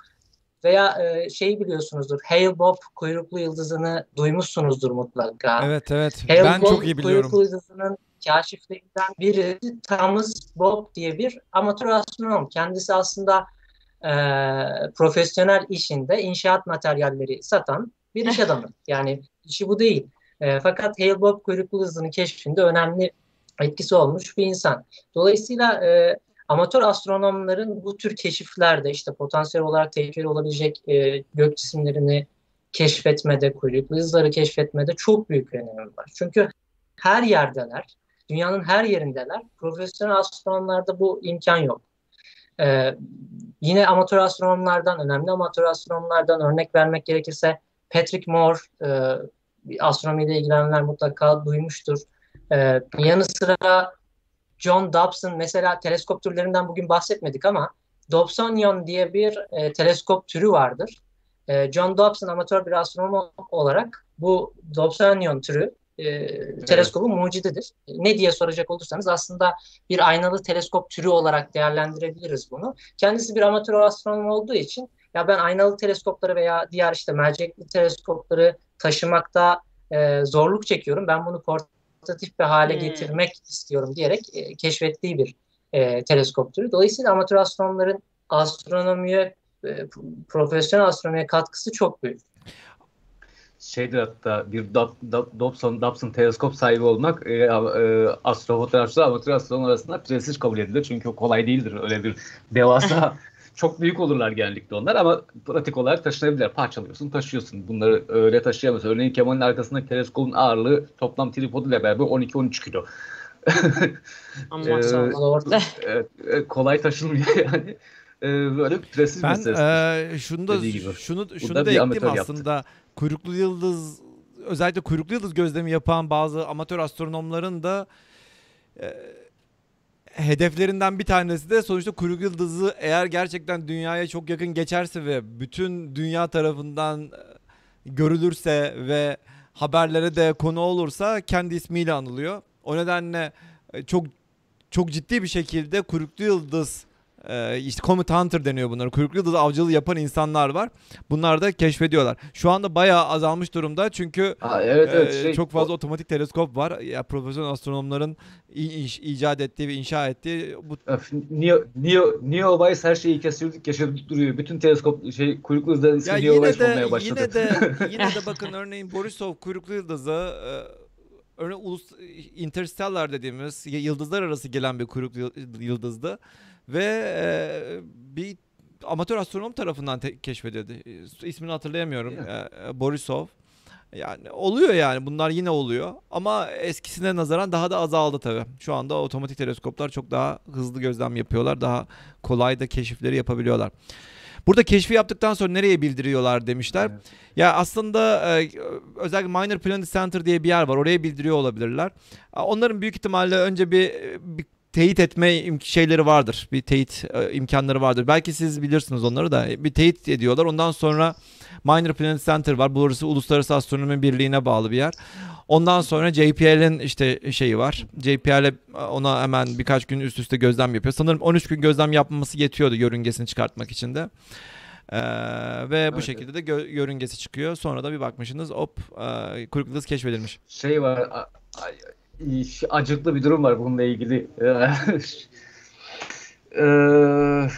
Veya e, şeyi biliyorsunuzdur. Hale Bob kuyruklu yıldızını duymuşsunuzdur mutlaka. Evet evet. Hale ben Bob, çok iyi biliyorum. Kuyruklu yıldızının kaşiflerinden biri Thomas Bob diye bir amatör astronom. Kendisi aslında e, profesyonel işinde inşaat materyalleri satan bir iş adamı. Yani işi bu değil. E, fakat Hale Bob kuyruklu yıldızının keşfinde önemli etkisi olmuş bir insan. Dolayısıyla e, amatör astronomların bu tür keşiflerde işte potansiyel olarak tehlikeli olabilecek e, gök cisimlerini keşfetmede, kuyruklu yıldızları keşfetmede çok büyük önemi var. Çünkü her yerdeler, dünyanın her yerindeler. Profesyonel astronomlarda bu imkan yok. Ee, yine amatör astronomlardan, önemli amatör astronomlardan örnek vermek gerekirse Patrick Moore, e, astronomiyle ilgilenenler mutlaka duymuştur. Ee, yanı sıra John Dobson mesela teleskop türlerinden bugün bahsetmedik ama Dobsonian diye bir e, teleskop türü vardır. E, John Dobson amatör bir astronom olarak bu Dobsonian türü e, evet. mucididir. Ne diye soracak olursanız aslında bir aynalı teleskop türü olarak değerlendirebiliriz bunu. Kendisi bir amatör astronom olduğu için ya ben aynalı teleskopları veya diğer işte mercekli teleskopları taşımakta e, zorluk çekiyorum. Ben bunu portatif bir hale hmm. getirmek istiyorum diyerek e, keşfettiği bir e, teleskop türü. Dolayısıyla amatör astronomların astronomiye, e, profesyonel astronomiye katkısı çok büyük. şeydir hatta bir Dobson, Dobson teleskop sahibi olmak e, e, astrofotoğrafçılar amatör astronom arasında prestij kabul edilir. Çünkü kolay değildir öyle bir devasa çok büyük olurlar genellikle onlar ama pratik olarak taşınabilirler. Parçalıyorsun, taşıyorsun. Bunları öyle taşıyamazsın. Örneğin Kemal'in arkasındaki teleskopun ağırlığı toplam tripoduyla beraber 12-13 kilo. Ama ee, e, kolay taşınmıyor yani. Ee, böyle prestij ben, e, şunu da şunu şunu da ekledim aslında. Yaptı. Kuyruklu yıldız özellikle kuyruklu yıldız gözlemi yapan bazı amatör astronomların da e, hedeflerinden bir tanesi de sonuçta kuyruk yıldızı eğer gerçekten dünyaya çok yakın geçerse ve bütün dünya tarafından e, görülürse ve haberlere de konu olursa kendi ismiyle anılıyor. O nedenle e, çok çok ciddi bir şekilde kuyruklu yıldız e, işte Comet Hunter deniyor bunlar. Kuyruklu yıldız avcılığı yapan insanlar var. Bunlar da keşfediyorlar. Şu anda bayağı azalmış durumda çünkü Aa, evet, evet, e, şey, çok fazla o... otomatik teleskop var. Ya profesyonel astronomların iş, icat ettiği ve inşa ettiği bu Neo Neo Neo Weiss her şeyi kesiyorduk yaşadık duruyor. Bütün teleskop şey kuyruklu yıldızlar ismi Neo Weiss olmaya başladı. Yine de yine de bakın örneğin Borisov kuyruklu yıldızı e, örneğin ulus interstellar dediğimiz yıldızlar arası gelen bir kuyruklu yıldızdı ve e, bir amatör astronom tarafından te- keşfedildi. İsmini hatırlayamıyorum. Yeah. E, Borisov. Yani oluyor yani bunlar yine oluyor ama eskisine nazaran daha da azaldı tabii. Şu anda otomatik teleskoplar çok daha hızlı gözlem yapıyorlar. Daha kolay da keşifleri yapabiliyorlar. Burada keşfi yaptıktan sonra nereye bildiriyorlar demişler. Evet. Ya aslında e, özellikle Minor Planet Center diye bir yer var. Oraya bildiriyor olabilirler. Onların büyük ihtimalle önce bir, bir teyit etme şeyleri vardır. Bir teyit e, imkanları vardır. Belki siz bilirsiniz onları da. Bir teyit ediyorlar. Ondan sonra Minor Planet Center var. Burası Uluslararası Astronomi Birliği'ne bağlı bir yer. Ondan sonra JPL'in işte şeyi var. JPL ona hemen birkaç gün üst üste gözlem yapıyor. Sanırım 13 gün gözlem yapması yetiyordu yörüngesini çıkartmak için de. Ee, ve evet. bu şekilde de gö- yörüngesi çıkıyor. Sonra da bir bakmışsınız hop e, kuyruklu keşfedilmiş. Şey var acıklı bir durum var bununla ilgili. Ee,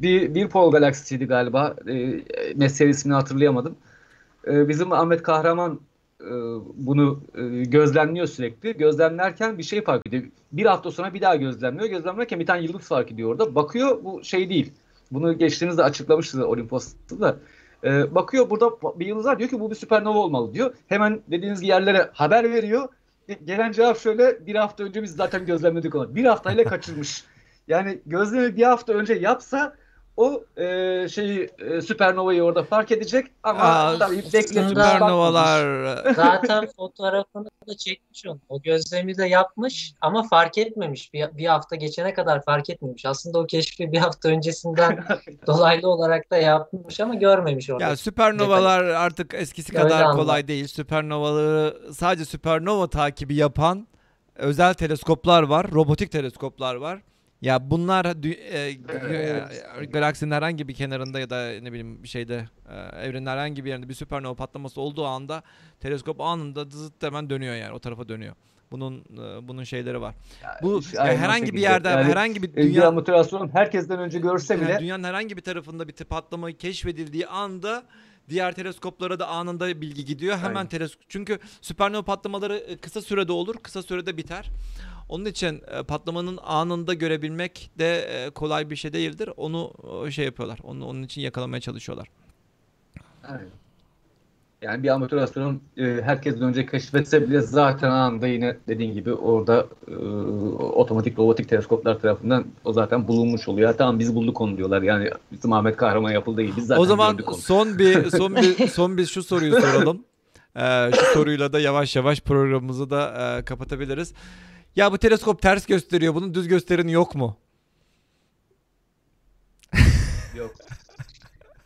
bir, bir Pol galaksisiydi galiba. E, ismini hatırlayamadım. Ee, bizim Ahmet Kahraman e, bunu e, gözlemliyor sürekli. Gözlemlerken bir şey fark ediyor. Bir hafta sonra bir daha gözlemliyor. Gözlemlerken bir tane yıldız fark ediyor orada. Bakıyor bu şey değil. Bunu geçtiğinizde açıklamıştı Olimpos'ta da. Bakıyor burada bir yıldız var diyor ki bu bir süpernova olmalı diyor. Hemen dediğiniz yerlere haber veriyor gelen cevap şöyle bir hafta önce biz zaten gözlemledik onu. Bir haftayla kaçırmış. Yani gözlemi bir hafta önce yapsa o e, şeyi e, süpernovayı orada fark edecek ama Aa, tabii bekletiyor. Süpernovalar. Zaten fotoğrafını da çekmiş onu. O gözlemi de yapmış ama fark etmemiş. Bir, bir hafta geçene kadar fark etmemiş. Aslında o keşfi bir hafta öncesinden dolaylı olarak da yapmış ama görmemiş orada. Ya süpernovalar Detay. artık eskisi kadar Öyle kolay anladım. değil. Süpernovaları sadece süpernova takibi yapan özel teleskoplar var, robotik teleskoplar var. Ya bunlar e, evet. galaksinin herhangi bir kenarında ya da ne bileyim bir şeyde e, evrenin herhangi bir yerinde bir süpernova patlaması olduğu anda teleskop anında zıt hemen dönüyor yani o tarafa dönüyor. Bunun e, bunun şeyleri var. Ya, Bu ya herhangi bir yerde yani, herhangi bir dünya motivasyon herkesten önce görse bile yani dünyanın herhangi bir tarafında bir patlama keşfedildiği anda diğer teleskoplara da anında bilgi gidiyor. Hemen teleskop çünkü süpernova patlamaları e, kısa sürede olur, kısa sürede biter. Onun için e, patlamanın anında görebilmek de e, kolay bir şey değildir. Onu şey yapıyorlar. Onu onun için yakalamaya çalışıyorlar. Evet. Yani bir amatör astronom e, herkesten önce keşfetse bile zaten anında yine dediğin gibi orada e, otomatik robotik teleskoplar tarafından o zaten bulunmuş oluyor. Tamam biz bulduk onu diyorlar. Yani bizim Ahmet Kahraman yapıldı değil. Biz zaten o zaman son bir son bir son bir şu soruyu soralım. Ee, şu soruyla da yavaş yavaş programımızı da e, kapatabiliriz. Ya bu teleskop ters gösteriyor. Bunun düz gösterin yok mu? Yok.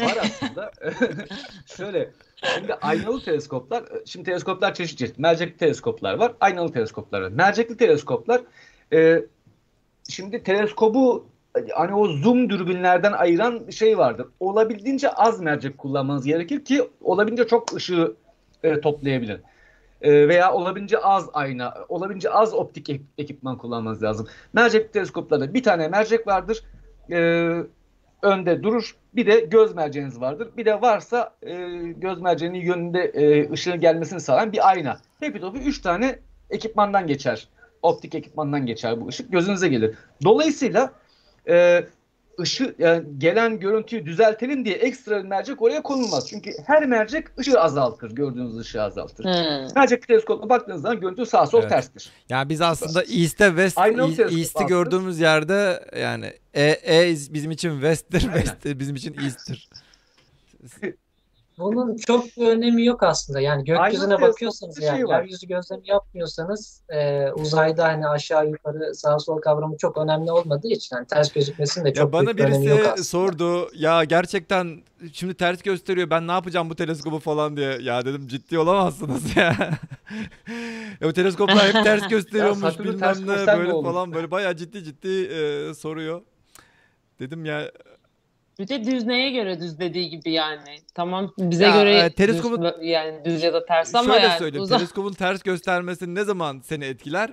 Var aslında. Şöyle Şimdi aynalı teleskoplar, şimdi teleskoplar çeşit çeşit. Mercekli teleskoplar var, aynalı teleskoplar var. Mercekli teleskoplar, e, şimdi teleskobu hani o zoom dürbünlerden ayıran şey vardır. Olabildiğince az mercek kullanmanız gerekir ki olabildiğince çok ışığı e, toplayabilir e, veya olabildiğince az ayna, olabildiğince az optik ekipman kullanmanız lazım. Mercek teleskoplarda bir tane mercek vardır. E, önde durur. Bir de göz merceğiniz vardır. Bir de varsa e, göz merceğinin yönünde e, ışığın gelmesini sağlayan bir ayna. Hepi topu 3 tane ekipmandan geçer. Optik ekipmandan geçer bu ışık. Gözünüze gelir. Dolayısıyla e, ışı yani gelen görüntüyü düzeltelim diye ekstra bir mercek oraya konulmaz. Çünkü her mercek ışığı azaltır. Gördüğünüz ışığı azaltır. Hmm. Sadece teleskopla baktığınız zaman görüntü sağ sol evet. terstir. Yani biz aslında East'te West East'i gördüğümüz yerde yani E, e bizim için West'tir, West bizim için East'tir. Bunun çok bir önemi yok aslında. Yani gökyüzüne Aynen bakıyorsanız yani şey yeryüzü gözlemi yapmıyorsanız e, uzayda hani aşağı yukarı sağ sol kavramı çok önemli olmadığı için yani ters gözükmesinin de çok ya bana büyük önemi yok aslında. sordu ya gerçekten şimdi ters gösteriyor ben ne yapacağım bu teleskobu falan diye. Ya dedim ciddi olamazsınız ya. ya bu teleskoplar hep ters gösteriyormuş bilmem ne böyle falan böyle bayağı ciddi ciddi e, soruyor. Dedim ya bir de düz neye göre düz dediği gibi yani. Tamam bize ya, göre e, teleskopun, düz, yani düz ya da ters ama şöyle yani. söyleyeyim. Uzak... Teleskopun ters göstermesi ne zaman seni etkiler?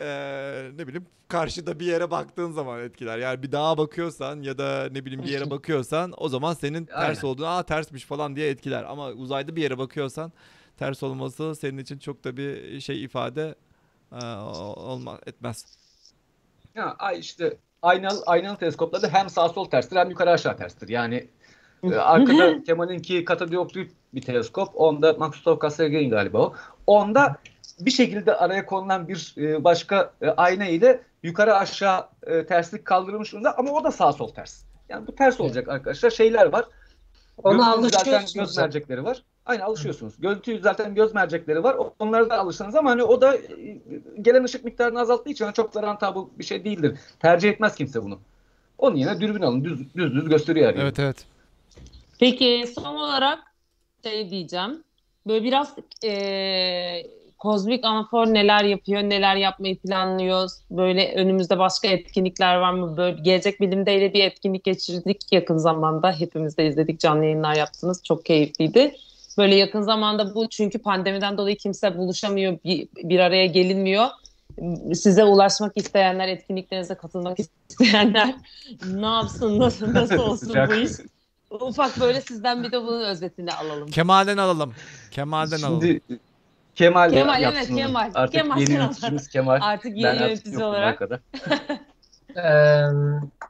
Ee, ne bileyim karşıda bir yere baktığın zaman etkiler. Yani bir dağa bakıyorsan ya da ne bileyim bir yere bakıyorsan o zaman senin ters olduğunu aa tersmiş falan diye etkiler. Ama uzayda bir yere bakıyorsan ters olması senin için çok da bir şey ifade e, olma etmez. Ya ay işte aynalı, aynalı teleskoplarda hem sağ sol terstir hem yukarı aşağı terstir. Yani e, arkada Kemal'inki katodioptrik bir teleskop. Onda Maxtov Kassergen galiba o. Onda bir şekilde araya konulan bir e, başka e, ayna ile yukarı aşağı e, terslik kaldırılmış durumda ama o da sağ sol ters. Yani bu ters olacak arkadaşlar. Şeyler var. Ona alışıyorsunuz. Göz mercekleri var. Aynı alışıyorsunuz. Görüntüyü zaten göz mercekleri var. Onlara da alışsanız ama hani o da e, gelen ışık miktarını azalttığı için çok da rantabıl bir şey değildir. Tercih etmez kimse bunu. Onun yerine dürbün alın. Düz düz, düz gösteriyor her Evet evet. Peki son olarak şey diyeceğim. Böyle biraz ee, kozmik anafor neler yapıyor, neler yapmayı planlıyor? Böyle önümüzde başka etkinlikler var mı? Böyle gelecek bilimdeyle bir etkinlik geçirdik yakın zamanda. Hepimiz de izledik, canlı yayınlar yaptınız. Çok keyifliydi. Böyle yakın zamanda bu çünkü pandemiden dolayı kimse buluşamıyor, bir, bir araya gelinmiyor. Size ulaşmak isteyenler, etkinliklerinize katılmak isteyenler ne yapsın, nasıl, nasıl olsun bu iş? Ufak böyle sizden bir de bunun özetini alalım. Kemal'den alalım. Kemal'den Şimdi, alalım. Kemal, Kemal evet Kemal. Artık Kemal yeni yöneticimiz Kemal. Artık yeni ben yönetici olarak.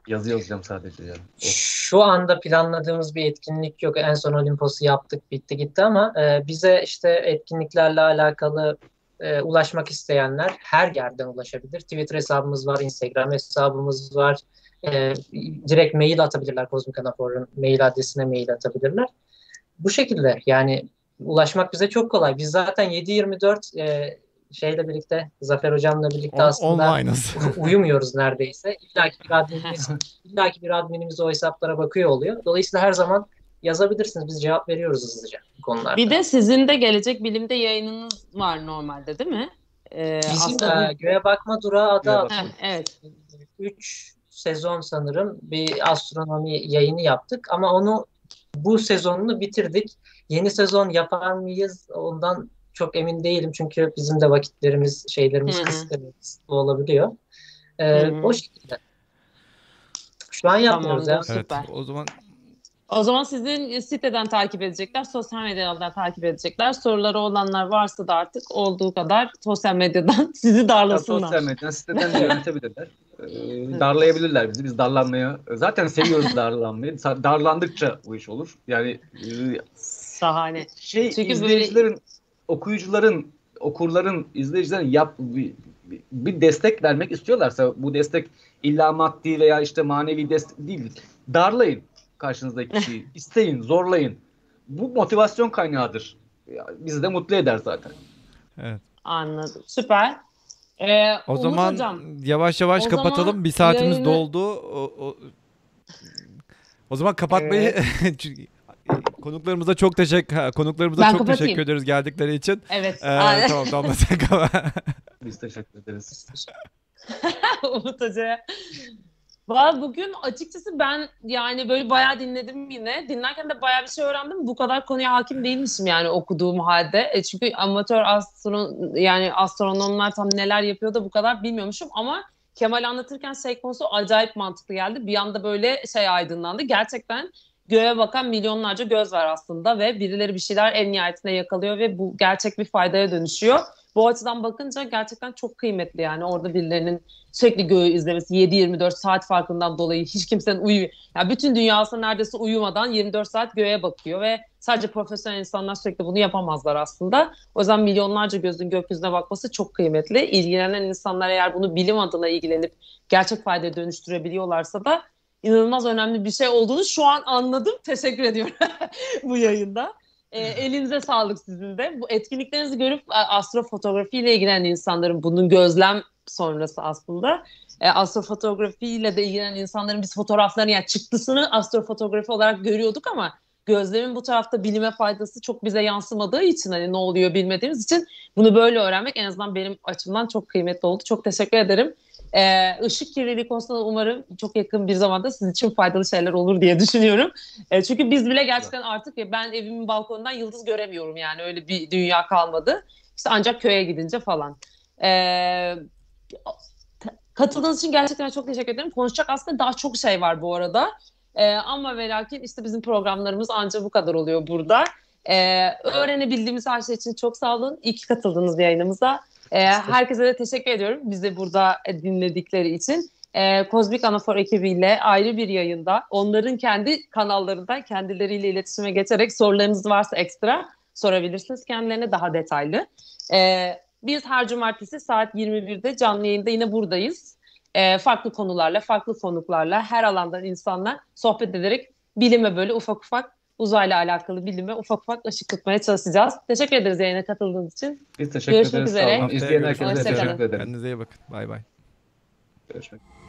Yazı yazacağım sadece yani. Şu anda planladığımız bir etkinlik yok. En son Olimpos'u yaptık, bitti gitti ama e, bize işte etkinliklerle alakalı e, ulaşmak isteyenler her yerden ulaşabilir. Twitter hesabımız var, Instagram hesabımız var. E, direkt mail atabilirler Kozmik Anafor'un mail adresine mail atabilirler. Bu şekilde yani ulaşmak bize çok kolay. Biz zaten 7-24 e, şeyle birlikte Zafer hocamla birlikte On, aslında uyumuyoruz neredeyse. İlla ki bir adminimiz, illa ki bir adminimiz o hesaplara bakıyor oluyor. Dolayısıyla her zaman yazabilirsiniz. Biz cevap veriyoruz hızlıca bu konularda. Bir de sizin de Gelecek Bilim'de yayınınız var normalde değil mi? Ee, Bizim aslında... e, Göğe Bakma Durağı adı altında. Evet. 3 sezon sanırım bir astronomi yayını yaptık ama onu bu sezonunu bitirdik. Yeni sezon yapar mıyız? Ondan çok emin değilim çünkü bizim de vakitlerimiz, şeylerimiz kısıtlı olabiliyor. Ee, o şekilde. Şu an yapmıyoruz tamam, ya. Evet, o zaman o zaman sizin siteden takip edecekler, sosyal medyadan takip edecekler. Soruları olanlar varsa da artık olduğu kadar sosyal medyadan sizi darlasınlar. sosyal medyadan siteden de yönetebilirler. Ee, darlayabilirler bizi. Biz darlanmaya zaten seviyoruz darlanmayı. Darlandıkça bu iş olur. Yani e, Şahane. Şey Çünkü izleyicilerin böyle okuyucuların, okurların, izleyicilerin yap bir, bir destek vermek istiyorlarsa bu destek illa maddi veya işte manevi destek değil. Darlayın karşınızdaki kişiyi. isteyin, zorlayın. Bu motivasyon kaynağıdır. Bizi de mutlu eder zaten. Evet. Anladım. Süper. Ee, o Umut zaman hocam, yavaş yavaş kapatalım. Bir saatimiz yayını... doldu. O, o, o zaman kapatmayı evet. konuklarımıza çok teşekkür konuklarımıza ben çok kapatayım. teşekkür ederiz geldikleri için. Evet. Ee, tamam tamam sen Biz teşekkür ederiz. Umut Hoca'ya. Valla bugün açıkçası ben yani böyle bayağı dinledim yine. Dinlerken de bayağı bir şey öğrendim. Bu kadar konuya hakim değilmişim yani okuduğum halde. E çünkü amatör astron yani astronomlar tam neler yapıyor da bu kadar bilmiyormuşum ama Kemal anlatırken şey konusu acayip mantıklı geldi. Bir anda böyle şey aydınlandı. Gerçekten göğe bakan milyonlarca göz var aslında ve birileri bir şeyler en nihayetinde yakalıyor ve bu gerçek bir faydaya dönüşüyor. Bu açıdan bakınca gerçekten çok kıymetli yani orada birilerinin sürekli göğü izlemesi 7-24 saat farkından dolayı hiç kimsenin uyu yani bütün dünyası neredeyse uyumadan 24 saat göğe bakıyor ve sadece profesyonel insanlar sürekli bunu yapamazlar aslında. O yüzden milyonlarca gözün gökyüzüne bakması çok kıymetli. İlgilenen insanlar eğer bunu bilim adına ilgilenip gerçek faydaya dönüştürebiliyorlarsa da inanılmaz önemli bir şey olduğunu şu an anladım. Teşekkür ediyorum bu yayında. E, elinize sağlık sizin de. Bu etkinliklerinizi görüp astrofotografiyle ilgilenen insanların bunun gözlem sonrası aslında e, astrofotografiyle de ilgilenen insanların biz fotoğraflarını yani çıktısını astrofotografi olarak görüyorduk ama gözlemin bu tarafta bilime faydası çok bize yansımadığı için hani ne oluyor bilmediğimiz için bunu böyle öğrenmek en azından benim açımdan çok kıymetli oldu. Çok teşekkür ederim. Ee, ışık kirliliği konusunda umarım çok yakın bir zamanda sizin için faydalı şeyler olur diye düşünüyorum. Ee, çünkü biz bile gerçekten artık ben evimin balkonundan yıldız göremiyorum yani öyle bir dünya kalmadı. İşte ancak köye gidince falan. Ee, katıldığınız için gerçekten çok teşekkür ederim. Konuşacak aslında daha çok şey var bu arada. Ee, ama ve lakin işte bizim programlarımız ancak bu kadar oluyor burada. Ee, öğrenebildiğimiz her şey için çok sağ olun. İyi ki katıldınız yayınımıza. E, herkese de teşekkür ediyorum bizi burada dinledikleri için. E, Kozmik Anafor ekibiyle ayrı bir yayında onların kendi kanallarından kendileriyle iletişime geçerek sorularınız varsa ekstra sorabilirsiniz kendilerine daha detaylı. E, biz her cumartesi saat 21'de canlı yayında yine buradayız. E, farklı konularla, farklı konuklarla, her alandan insanlar sohbet ederek bilime böyle ufak ufak uzayla alakalı bilime ufak ufak ışık tutmaya çalışacağız. Teşekkür ederiz yayına katıldığınız için. Biz teşekkür Görüşmek ederiz. Üzere. Sağ olun. İzleyen herkese teşekkür ederim. ederim. Kendinize iyi bakın. Bay bay. Görüşmek üzere.